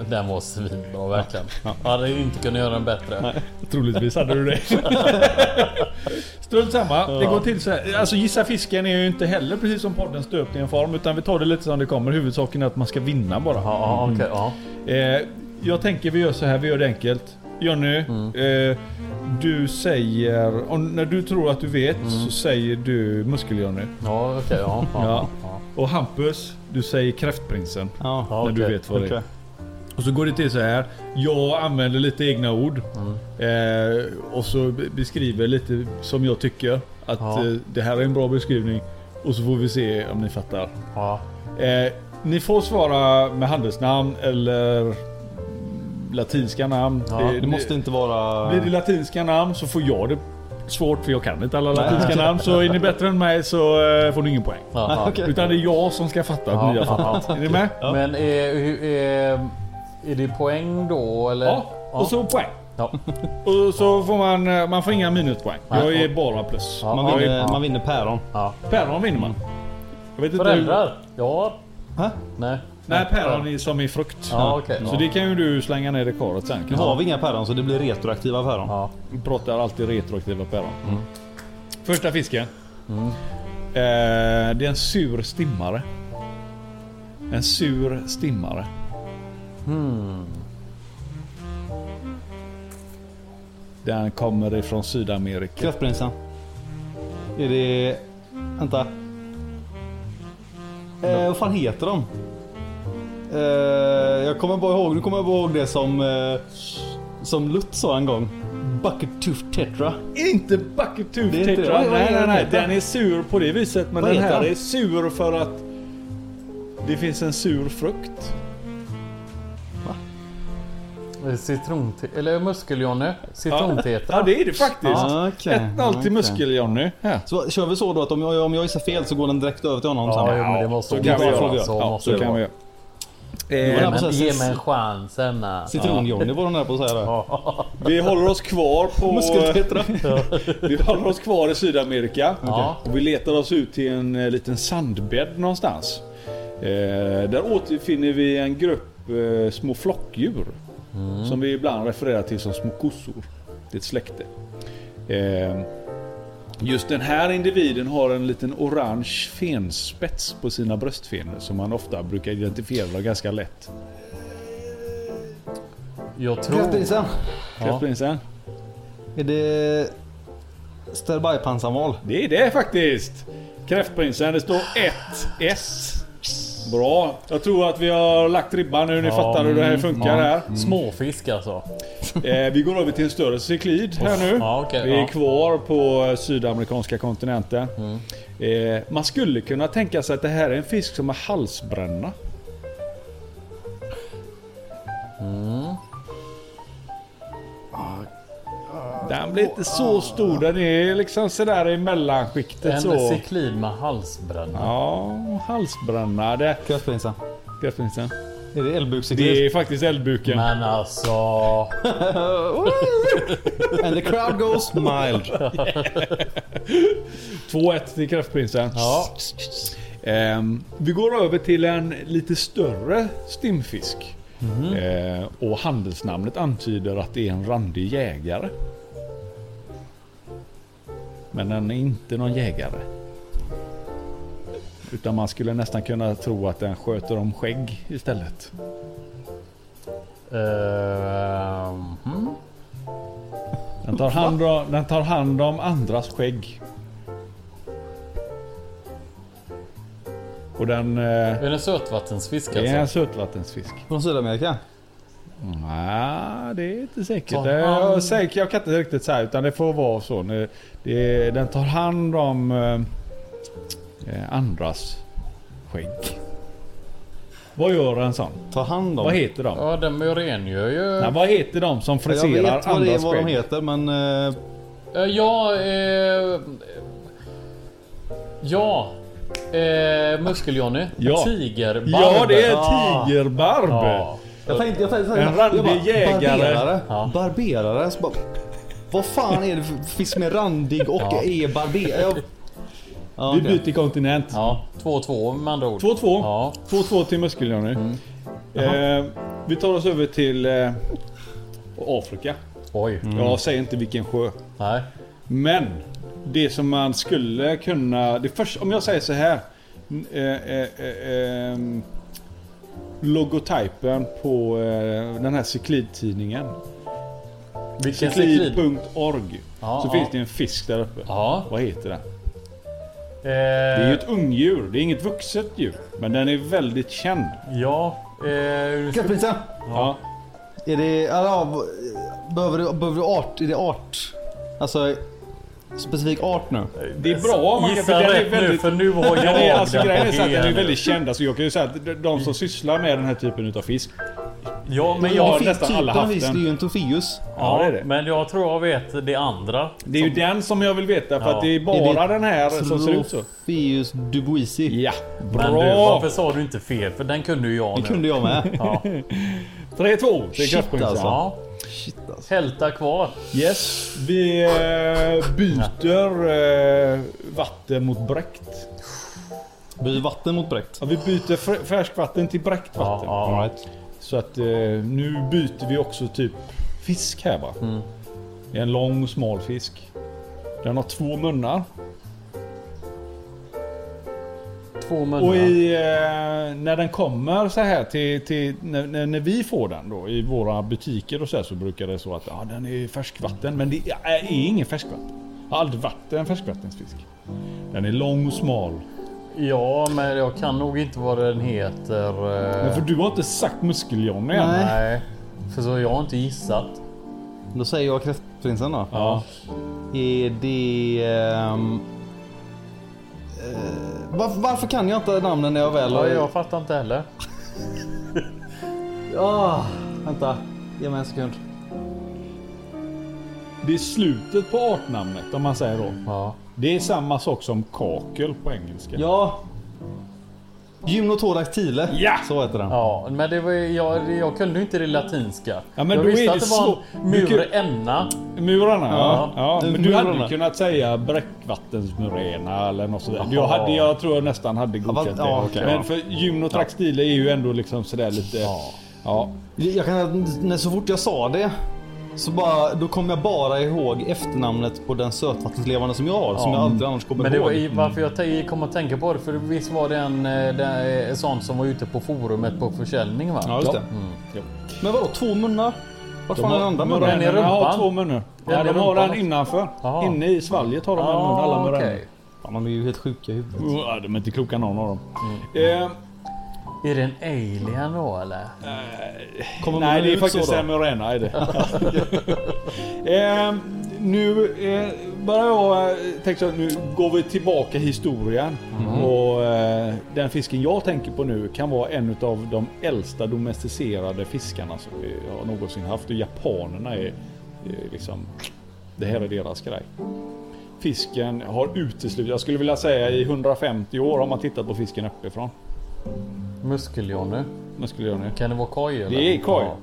*laughs* Den var svinbra verkligen. Jag hade inte kunnat göra den bättre. Troligtvis hade du det. *laughs* Strunt samma. Det går till så här. Alltså Gissa fisken är ju inte heller precis som podden stöpt i en form. Utan vi tar det lite som det kommer. Huvudsaken är att man ska vinna bara. Ja, ja, okej, ja. Eh, jag tänker vi gör så här, vi gör det enkelt. Jonny, eh, du säger... Om, när du tror att du vet så säger du Muskel-Jonny. Ja, okej, ja. ja. Ja. ja. Och Hampus, du säger Kräftprinsen. Ja. När du okej. vet vad det är. Och så går det till så här. Jag använder lite egna ord. Eh, och så be- beskriver lite som jag tycker. Att Ja. eh, det här är en bra beskrivning. Och så får vi se om ni fattar. ja. Eh, ni får svara med handelsnamn eller latinska namn. Ja, Det måste inte vara... Blir det latinska namn så får jag det svårt för jag kan inte alla latinska *laughs* namn. Så är ni bättre än mig så eh, får ni ingen poäng. Okej. Utan det är jag som ska fatta att Ja, ni har fattat. Är ni med? Men är, hur- är, är det poäng då eller? Ja. Och så poäng. Ja. *laughs* Och så får man, eh, man får inga minuspoäng. Jag är bara plus. Ja. Man vinner, är, man vinner päron. ja. päron vinner man. Jag vet inte Föräldrar? Ja. Hä? Nej. Nej, päron är som i frukt. Ja, okej. Så ja. det kan ju du slänga ner i karet sen. Nu har vi inga päron så det blir retroaktiva päron. Ja. Vi pratar alltid retroaktiva päron. Mm. Första fisken. Eh, det är en sur stimmare. En sur stimmare. Hmm. Den kommer ifrån Sydamerika. Kräftprinsen. Är det... Vänta. Eh, vad fan heter de? Eh, jag kommer bara ihåg, nu kommer jag bara ihåg det som... Eh, som Lutt sa en gång. Bucket Tooth Tetra. Inte Bucket Tooth Det är inte- Tetra. vad Nej, nej, nej. heter? Den är sur på det viset. Men Vad den här är sur för att det finns en sur frukt. Citronte... Eller muskeljonne? Citrontetra? Ja, det är det faktiskt. Ja, okej. 1-0 till Okej. Muskel-Jonny. Här. Så kör vi så då att om jag, om jag gissar fel så går den direkt över till honom Ja, sen? jo, men det måste så så kan vi göra. Så Ja, måste så det kan vi göra. Det Eh, Men ge så- mig en chans Enna. Citron-Johnny var den där på att säga det. Ja. vi håller oss kvar på... Muskeltetra. Vi håller oss kvar i Sydamerika. Ja. Och vi letar oss ut till en eh, liten sandbädd någonstans. Eh, där återfinner vi en grupp eh, små flockdjur. Som vi ibland refererar till som små kossor. Det är ett släkte. Eh, just den här individen har en liten orange fenspets på sina bröstfenor som man ofta brukar identifiera ganska lätt. Jag tror... Kräftprinsen. Kräftprinsen? Är det... Sterbai-pansarval? Det är det faktiskt! Kräftprinsen, det står 1-1. Bra. Jag tror att vi har lagt ribban nu. Ni Ja, fattar hur det här funkar här. Småfisk alltså. Eh, vi går över till en större cyklid här nu. Ja, okej, vi är ja. kvar på sydamerikanska kontinenten. Mm. Eh, man skulle kunna tänka sig att det här är en fisk som har halsbränna. Mm. Den blir inte så stor. Den är liksom sådär i mellanskiktet En så. cyklid med halsbränna. Ja, halsbränna. Det, Kräftprinsen. Kräftprinsen. Är det det eldbukscyklist? är faktiskt eldbuken. Men alltså... *laughs* And the crowd goes mild. *laughs* 2-1 till Kräftprinsen. Ja. Ehm, vi går över till en lite större stimfisk. Ehm, och handelsnamnet antyder att det är en randig jägare. Men den är inte någon jägare. Utan man skulle nästan kunna tro att den sköter om skägg istället. Ehm, hmm. Den tar hand om, den tar hand om andras skägg. Och den... Eh, Är det en sötvattensfisk det är en alltså? sötvattensfisk. Från Sydamerika? Nej, det är inte säkert. Det är hand- säkert. Jag kan inte riktigt säga utan det får vara så. Det, det, den tar hand om eh, eh, andras skägg. Vad gör en sån? Ta hand om. Vad heter de? Ja, den muren gör ju... Nej, vad heter de som jag friserar vet vad, det är, andras vad de skägg? heter men... eh, Eh, Ja, eh, Ja. Eh, Muskel-Johnny. Ja. Tigerbarb. Ja, det är tigerbarb! Ja. Jag tänkte, jag tänkte, En randig jägare. Barberare. Ja. Barberare. Så bara, vad fan är det för fisk som är randig och Ja. är barberare? Jag... *laughs* Ja, Vi okej. byter kontinent. Ja, 2-2 med andra ord. 2-2. Ja. 2-2 till Muskeljohnny. Eh, vi tar oss över till eh, Afrika. Oj. Jag säger inte vilken sjö. Nej. Men det som man skulle kunna... Det först, om jag säger så här. Eh, eh, eh, ehm, logotypen på eh, den här cyklidtidningen. Vilken cyklid? Cyklid.org. Ja, så ja. finns det en fisk där uppe. Ja. Vad heter den? Eh, Det är ju ett ungdjur. Det är inget vuxet djur. Men den är väldigt känd. Ja. Eh, Kattprinsen. Ja. Är det... Behöver du, behöver du art? Är det art? Alltså... Specifik art nu? Det är bra. Man kan, Gissa är rätt nu väldigt, för nu har jag är, alltså, grejen är så att den är nu. väldigt känd. Alltså, jag kan ju säga att de- som sysslar med den här typen av fisk. Ja, men Ja, jag... det finns nästan alla haft fisk, den. det är ju en Topheus. Ja, det är det. Men jag tror jag vet det andra. Det är ju den som jag vill veta för Ja. att det är bara Är det den här som ser ut så. Topheus duboisi. Ja, Men du, bra! varför sa du inte fel? För den kunde ju jag Det nu. kunde jag med. Ja. *laughs* 3-2 till Shit, kraftprinsen. alltså. ja. Shit alltså. Hälta kvar. Yes, vi eh, byter eh, vatten mot bräckt. Byt vatten mot bräckt. Ja, vi byter färskvatten till bräckt Ja, vatten. ja. All right. Så att eh, nu byter vi också typ fisk här va. Mm. Det är en lång smal fisk. Den har två munnar. Två munnar. Och i, eh, när den kommer så här till, till när, när, när vi får den då i våra butiker och så här så brukar det så att ja, den är färskvatten. Men det är, är ingen färskvatten. Jag har aldrig varit en färskvattensfisk. Den är lång och smal. Ja, men jag kan nog inte vad den heter. eh, Men för du har inte sagt muskeljohnny än. Nej. Nej. För så jag har inte gissat. Då säger jag kräftprinsen då. Ja. Är det... ehm, eh, varför, varför kan jag inte namnen när jag väl Ja, jag fattar inte heller. *laughs* Ah, vänta. Ge mig en sekund. Det är slutet på artnamnet om man säger då. Ja. Det är samma sak som kakel på engelska. Ja. Gymnothorax tile. Ja! Så heter den. Ja, men det var jag, jag kunde ju inte det latinska. Ja, men jag då visste är att det det var en murenna. Murarna ja. Ja. ja. Men du hade Murarna. ju kunnat säga bräckvattensmurena eller något sådär. Jag, hade, jag tror jag nästan hade godkänt ja, det. okej, Men för gymnotraxtile är ju ändå liksom sådär lite... Ja. Ja. Jag kan, när så fort jag sa det så bara, då kom jag bara ihåg efternamnet på den sötvattenslevande som jag har. Som Ja. jag aldrig annars kommer Men det ihåg. var i, varför jag kom att tänka på det, för visst var det en, eh, den, en sån som var ute på forumet på försäljning va? Ja, just det. Mm. Ja. Men vadå, två munnar? Vart fan är den andra Den munnen? i Muränerna har rumpan? två munnar. Ja, Den de har rumpan den innanför. Jaha. Inne i svalget har de en mun, alla Ah, muräner. okej. Fan, de är ju helt sjuka i huvudet. Ja, de är inte kloka någon av dem. Mm. Eh, Är det en alien då eller? Kommer Nej, det är faktiskt en murena. Är det. *laughs* eh, nu eh, bara jag eh, tänkte att nu går vi tillbaka i historien. Och eh, den fisken jag tänker på nu kan vara en av de äldsta domesticerade fiskarna som vi har någonsin haft. Och japanerna är, är liksom... Det här är deras grej. Fisken har uteslutit, jag skulle vilja säga i 150 år har man tittat på fisken uppifrån. Jag nu. Kan det vara koj eller? Det är koj. Ja.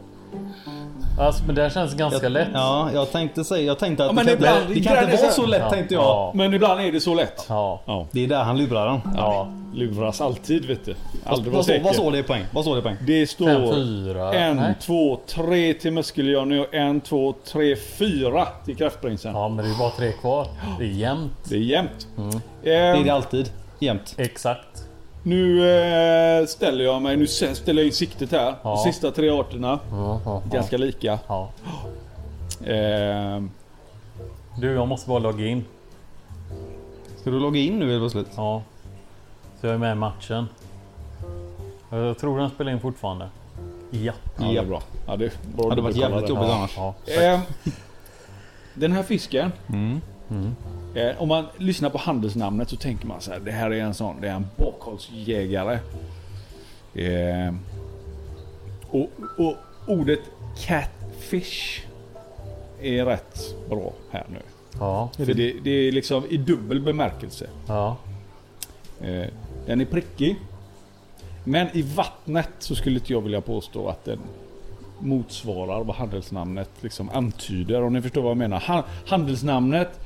Alltså men det här känns ganska lätt. Ja, jag tänkte säga, jag tänkte att Ja, men det, kan, ibland- det kan ibland inte vara så- lätt Ja. tänkte jag. Ja. Men ibland är det så lätt. Ja. Ja. Det är där han lurar den. Ja. Luras alltid vet du. Aldrig vara Vad säker. vad står det i poäng? Vad står det i poäng? Det Fem, står fyra. en, Nej. två, tre till Muskeljohnny och en, två, tre, fyra till Kraftprinsen. Ja men det är bara tre kvar. Det är jämnt. Det är jämnt. Mm. Det är det alltid. Jämt. Exakt. Nu eh, ställer jag mig, nu ställer jag in siktet här. Ja. De sista tre arterna. Ja, ja, ja. Ganska lika. Ja. Eh, Du, jag måste bara logga in. Ska du logga in nu helt plötsligt? Ja. Så jag är med i matchen. Jag tror den spelar in fortfarande. Ja. Ja, det är bra. Ja, det bra hade varit jävligt jobbigt annars. Eh, Den här fisken. Mm. Eh, om man lyssnar på handelsnamnet så tänker man så här. Det här är en sån. Det är en bakhållsjägare. Eh, och, och ordet catfish är rätt bra här nu. Ja. För det, det är liksom i dubbel bemärkelse. Ja. Eh, den är prickig. Men i vattnet så skulle inte jag vilja påstå att den motsvarar vad handelsnamnet liksom antyder. Om ni förstår vad jag menar. Han, handelsnamnet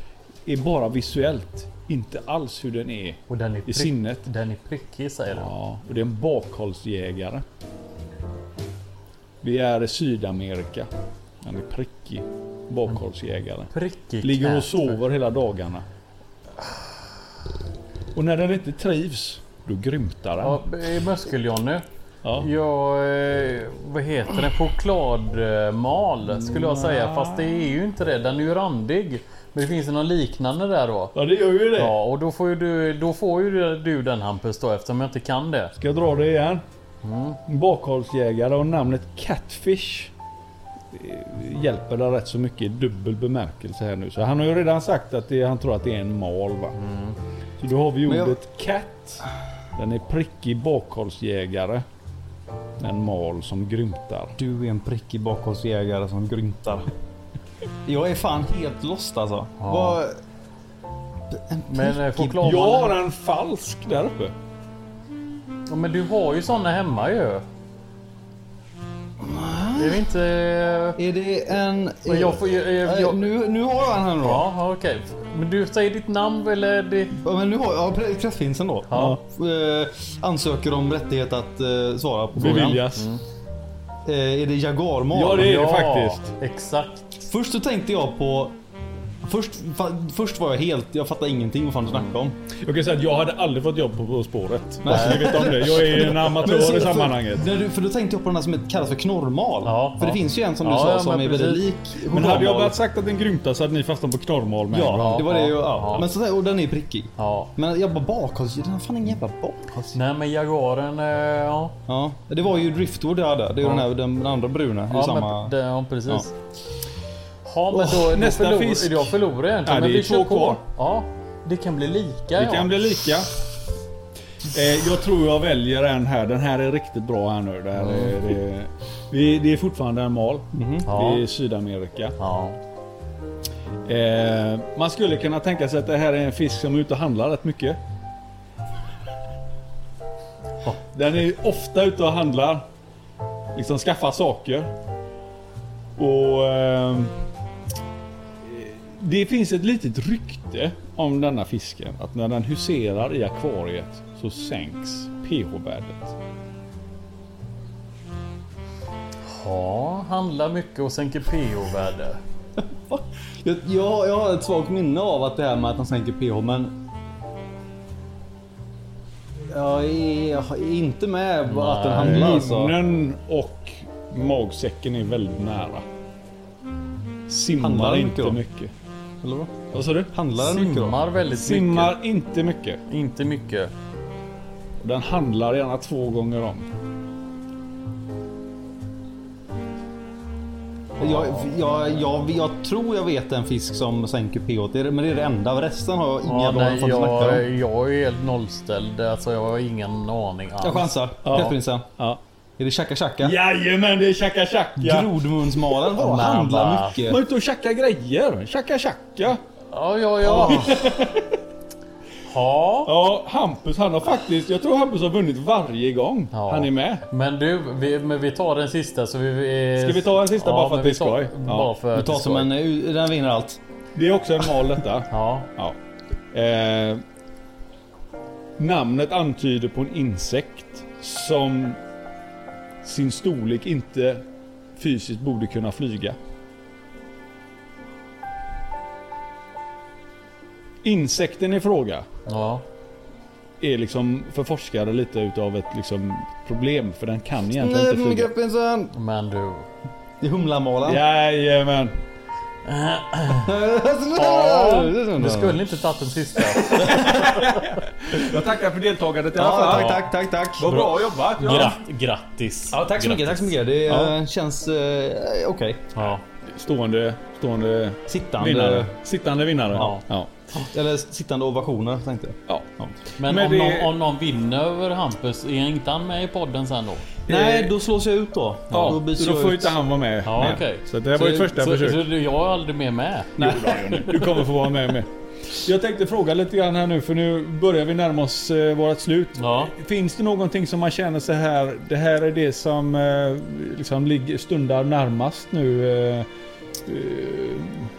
är bara visuellt. Inte alls hur den är Och den är, i prick, sinnet. den är prickig säger du. Ja, och det är en bakhållsjägare. Vi är i Sydamerika. Han är prickig. Bakhållsjägare. Prickig Ligger och sover hela dagarna. Och när den inte trivs, då grymtar den. Ja, Muskel-Johnny. Ja. Ja, eh, vad heter det? Chokladmal skulle jag säga. Fast det är ju inte det. Den är ju randig. Men det finns ju någon liknande där då. Ja, det gör ju det. Ja, och då får ju du, då får ju du den Hampus då eftersom jag inte kan det. Ska jag dra det igen? Mm. Bakhållsjägare och namnet Catfish eh, hjälper det rätt så mycket i dubbel bemärkelse här nu. Så han har ju redan sagt att det, han tror att det är en mal va. Mm. Så då har vi Men jag- ordet cat. Den är prickig bakhållsjägare. En mal som grymtar. Du är en prickig bakhållsjägare som grymtar. Jag är fan helt lost alltså. Ja. Vad... En Men eh, chokladmal... Jag har en falsk där uppe. Ja, men du har ju såna hemma ju. Är det inte... Är det en... Men jag får ju... Jag, Eh, jag, Nu, nu har jag en här då. ja, okej. Men du säger ditt namn eller? Det, Ja, men nu har jag ja, pressfinsen då. Ja. Eh, ansöker om rättighet att eh, svara på frågan. Beviljas. Eh, är det jagarmal? Ja, det är det faktiskt. Exakt. Först så tänkte jag på... Först, först var jag helt... Jag fattade ingenting vad fan du snackade om. Jag kan säga att jag hade aldrig fått jobb på På spåret. Nej. Så ni vet om det. Jag är en amatör så- i sammanhanget. För, du, för då tänkte jag på den här som kallas för knorrmal. Ja, för ja. det finns ju en som du Ja, sa som är väldigt lik Men hade jag bara sagt att den grymtar så hade ni fastnat på knorrmal med Ja, det var det ju. Ja. ja. Men så, och den är prickig. Ja. Men jag bara bakhålls... Den har fan ingen jävla bakhålls... Nej men Jaguaren, eh, ja. Ja, det var ju Driftwood jag hade. Det är den, här, den andra bruna. Ja, samma... men, det, ja precis. Ja. Ja, men då, då nästa förlor, fisk. Jag förlorar egentligen. Ja, men det är två kvar. Ja, det kan bli lika Det ja. kan bli lika. Eh, jag tror jag väljer en här. Den här är riktigt bra här nu. Det, här är, det, vi, det är fortfarande en mal. Ja. Det är Sydamerika. Ja. Eh, man skulle kunna tänka sig att det här är en fisk som är ute och handlar rätt mycket. Den är ofta ute och handlar. Liksom skaffar saker. Och... ehm, det finns ett litet rykte om denna fisken. Att när den huserar i akvariet så sänks pH-värdet. ja, handlar mycket och sänker pH-värde. *laughs* Jag, jag, jag har ett svagt minne av att det här med att han sänker pH men... Jag är, jag är inte med på att den handlar alltså. Munnen och magsäcken är väldigt nära. Simmar Handlar inte mycket? Eller vad? Vad sa du? Handlar den mycket då? Simmar väldigt Simmar mycket. inte mycket. Inte mycket. Den handlar gärna två gånger om. Jag, jag, jag, jag tror jag vet en fisk som sänker pH. Det är, men det är det enda. Resten har jag inga Ja, ja, nej, jag, om. jag är helt nollställd. Alltså jag har ingen aning alls. Jag chansar. Ja. Pressfinsen. Ja. Är det Chaka Chaka? Jajamän, det är tjacka tjacka! Grodmunsmalen var Men handlar mycket. Man är ute och tjackar grejer. Tjacka tjacka! Ja, ja, ja. Ja. Ja, Hampus han har faktiskt... Jag tror Hampus har vunnit varje gång Ja. han är med. Men du, vi, men vi tar den sista så vi... vi Ska vi ta en sista bara för att vi det är skoj? Bara Ja. för Vi tar det är som en... Den vinner allt. Det är också en mal detta. *laughs* Ja. Ja. Eh, namnet antyder på en insekt som sin storlek inte fysiskt borde kunna flyga. Insekten i fråga Ja. är liksom för forskare lite utav ett liksom problem för den kan egentligen inte flyga. Men du. Det är humlamalen. Jajamän! Ja, du skulle inte tagit den sista. *laughs* Jag tackar för deltagandet i alla Ja, fall. tack, tack, tack, tack. Vad bra jobbat. Ja. Gra- grattis. Ja, tack så mycket, tack så mycket. Det eh, känns eh, okej. Ja. Stående, stående Sittande. vinnare. Sittande vinnare. Ja. Eller sittande ovationer tänkte jag. ja. Men, Men om, det- någon, om någon vinner över Hampus, är inte han med i podden sen då? Nej, då slås jag ut då. Ja, då byts så då får ju ut. inte han vara med. Ja, okej. Så det här var ju första så, försök. Så, så jag är aldrig mer med? Nej. Du kommer få vara med med. Jag tänkte fråga lite grann här nu för nu börjar vi närma oss eh, vårt slut. Ja. Finns det någonting som man känner så här, det här är det som eh, liksom ligger, stundar närmast nu? Eh, eh,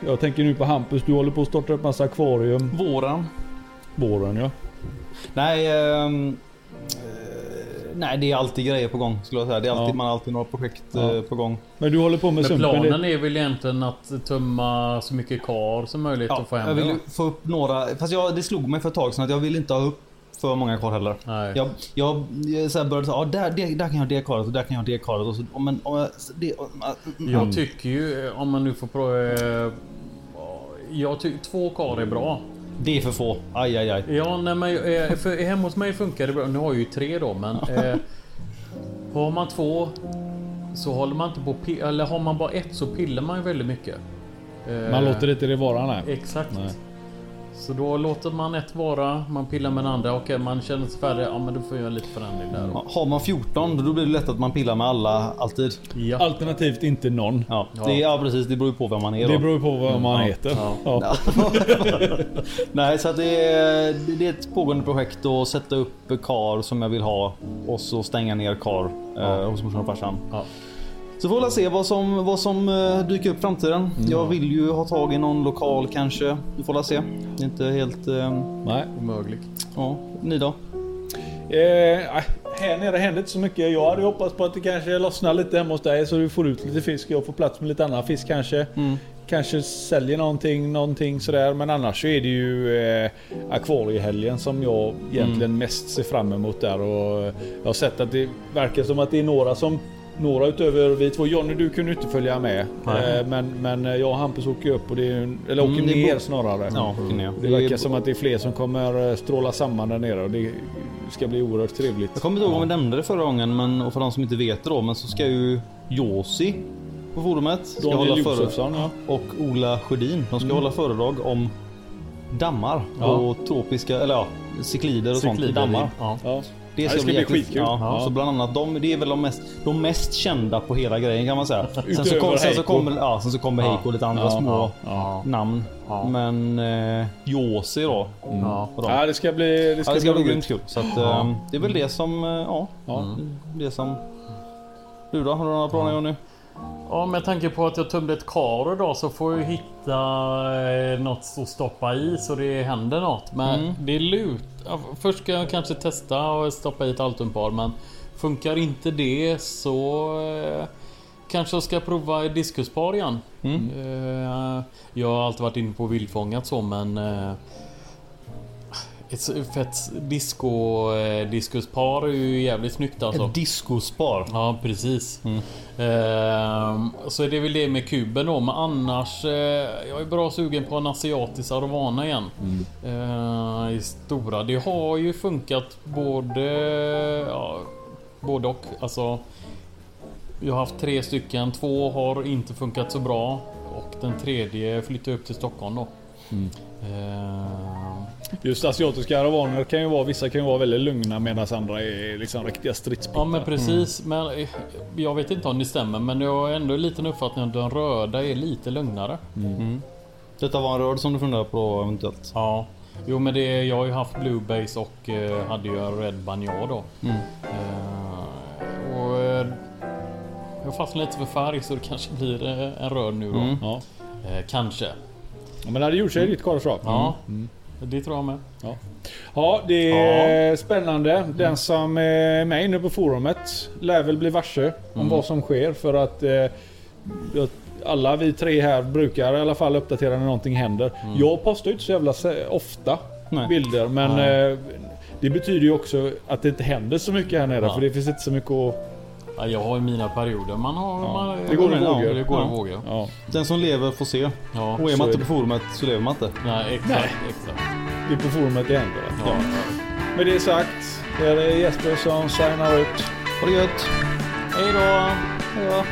jag tänker nu på Hampus, du håller på att starta upp massa akvarium. Våren. Våren ja. Nej, eh, nej, det är alltid grejer på gång skulle jag säga. Det är alltid, Ja. Man har alltid några projekt Ja. eh, på gång. Men du håller på med Men sumpen. planen det, är väl egentligen att tömma så mycket kar som möjligt Ja, och få hem jag vill få upp några. Fast jag, det slog mig för ett tag sedan att jag vill inte ha upp för många kvar heller. Nej. Jag, jag, jag så här började säga, ah, där, där, där kan jag ha det karet och där kan jag ha det karet. Och så, men, oh, det, mm, Jag tycker ju, eh, om man nu får prova... eh, Jag tycker två kar är bra. det är för få. Aj, aj, aj. Ja, nej, men eh, för hemma hos mig funkar det bra. Nu har jag ju tre då, men... *laughs* Eh, har man två så håller man inte på Eller har man bara ett så pillar man ju väldigt mycket. Eh, man låter inte det vara nej. Exakt. Nej. Så då låter man ett vara, man pillar med den andra. Okej, man känner sig färdig. Ja, men då får jag göra lite förändring där. då. Har man 14 då blir det lätt att man pillar med alla alltid. Ja. Alternativt inte någon. Ja, Ja. Det, ja precis. Det beror ju på vem man är då. Det beror på vad man Ja. heter. Ja. Ja. *laughs* Nej, så att det, är, det är ett pågående projekt att sätta upp kar som jag vill ha och så stänga ner kar eh, hos morsan och farsan. Så får vi se vad som, vad som eh, dyker upp i framtiden. Jag vill ju ha tag i någon lokal kanske. Vi får se. Det är inte helt... Eh, Nej. Omöjligt. ja, ni då? Eh, här nere händer inte så mycket. Jag hade hoppats på att det kanske lossnar lite hemma hos dig så du får ut lite fisk. Jag får plats med lite annan fisk kanske. Mm. Kanske säljer någonting, någonting sådär. Men annars så är det ju eh, akvariehelgen som jag egentligen mest ser fram emot där. Och jag har sett att det verkar som att det är några som några utöver vi två. Jonny du kunde inte följa med. Nej. Eh, men, men jag och Hampus åker upp och det är, eller åker Mm, ner snarare. Ja, ner. Det verkar som att det är fler som kommer eh, stråla samman där nere och det ska bli oerhört trevligt. Jag kommer inte ihåg om jag nämnde det förra gången, men och för de som inte vet det då, men så ska ju Josi på forumet ska Daniel hålla Josefsson ja. och Ola Sjödin. De ska hålla föredrag om dammar Ja. och tropiska, eller ja, cyklider och sånt i dammar. Ja. Det Ja, det ska bli jäkligt- skitkul. Ja, Ja. Så bland annat de, det är väl de mest, de mest kända på hela grejen kan man säga. *laughs* Sen så, kom, sen så kommer, ja, sen så kommer Ja. Heiko och lite andra Ja, små namn. Ja. Men eh, Josi då. De. ja, det ska bli, det ska Ja, det ska bli bli grymt kul. Så att, Ja. eh, det är väl det som, eh, ja. Ja. Det som... Du då? Har du några planer Jonny? Ja, med tanke på att jag tömde ett kar idag så får jag hitta eh, något att stoppa i så det händer något. Men Mm. det är lut. Först ska jag kanske testa och stoppa i ett altunpar men funkar inte det så eh, kanske jag ska prova diskuspar igen. Mm. Eh, jag har alltid varit inne på vildfångat så men ett fett disco eh, diskuspar är ju jävligt snyggt alltså. Ett discospar. Ja precis. Mm. Ehm, så är det väl det med kuben då. Men annars. Eh, jag är bra sugen på en asiatisk arovana igen. Eh, I stora. Det har ju funkat både... Ja, både och. Alltså. Jag har haft tre stycken. Två har inte funkat så bra. Och den tredje flyttade upp till Stockholm då. Mm. Ehm, Just asiatiska aravaner kan ju vara, vissa kan ju vara väldigt lugna medan andra är liksom riktiga stridspittar. Ja men precis. Men eh, jag vet inte om det stämmer men jag har ändå en liten uppfattning att den röda är lite lugnare. Mm. Detta var en röd som du funderar på eventuellt? Ja. Jo men det, jag har ju haft Bluebase och eh, hade ju en Red Bagnard då. Mm. Eh, och eh, jag fastnade lite för färg så det kanske blir eh, en röd nu då. Mm. Ja. Eh, kanske. Ja, men det hade gjort sig i ditt karlskap. Ja. Mm. Det tror jag med. Ja, det är spännande. Den som är med inne på forumet lär väl bli varse om Mm. vad som sker för att eh, alla vi tre här brukar i alla fall uppdatera när någonting händer. Jag postar inte så jävla ofta Nej. bilder men eh, det betyder ju också att det inte händer så mycket här nere Ja. för det finns inte så mycket att Ja, jag har ju mina perioder. Man har... Ja. Man, Det går i vågor. Det går i Ja. vågor. Ja, Den som lever får se. Ja. Och är så man är inte det. på forumet så lever man inte. Nej, exakt. Nej. exakt. vi är på forumet igen då. Ja. Med det sagt, är det Jesper som signar ut. Ha det gött! Hej då! Hejdå!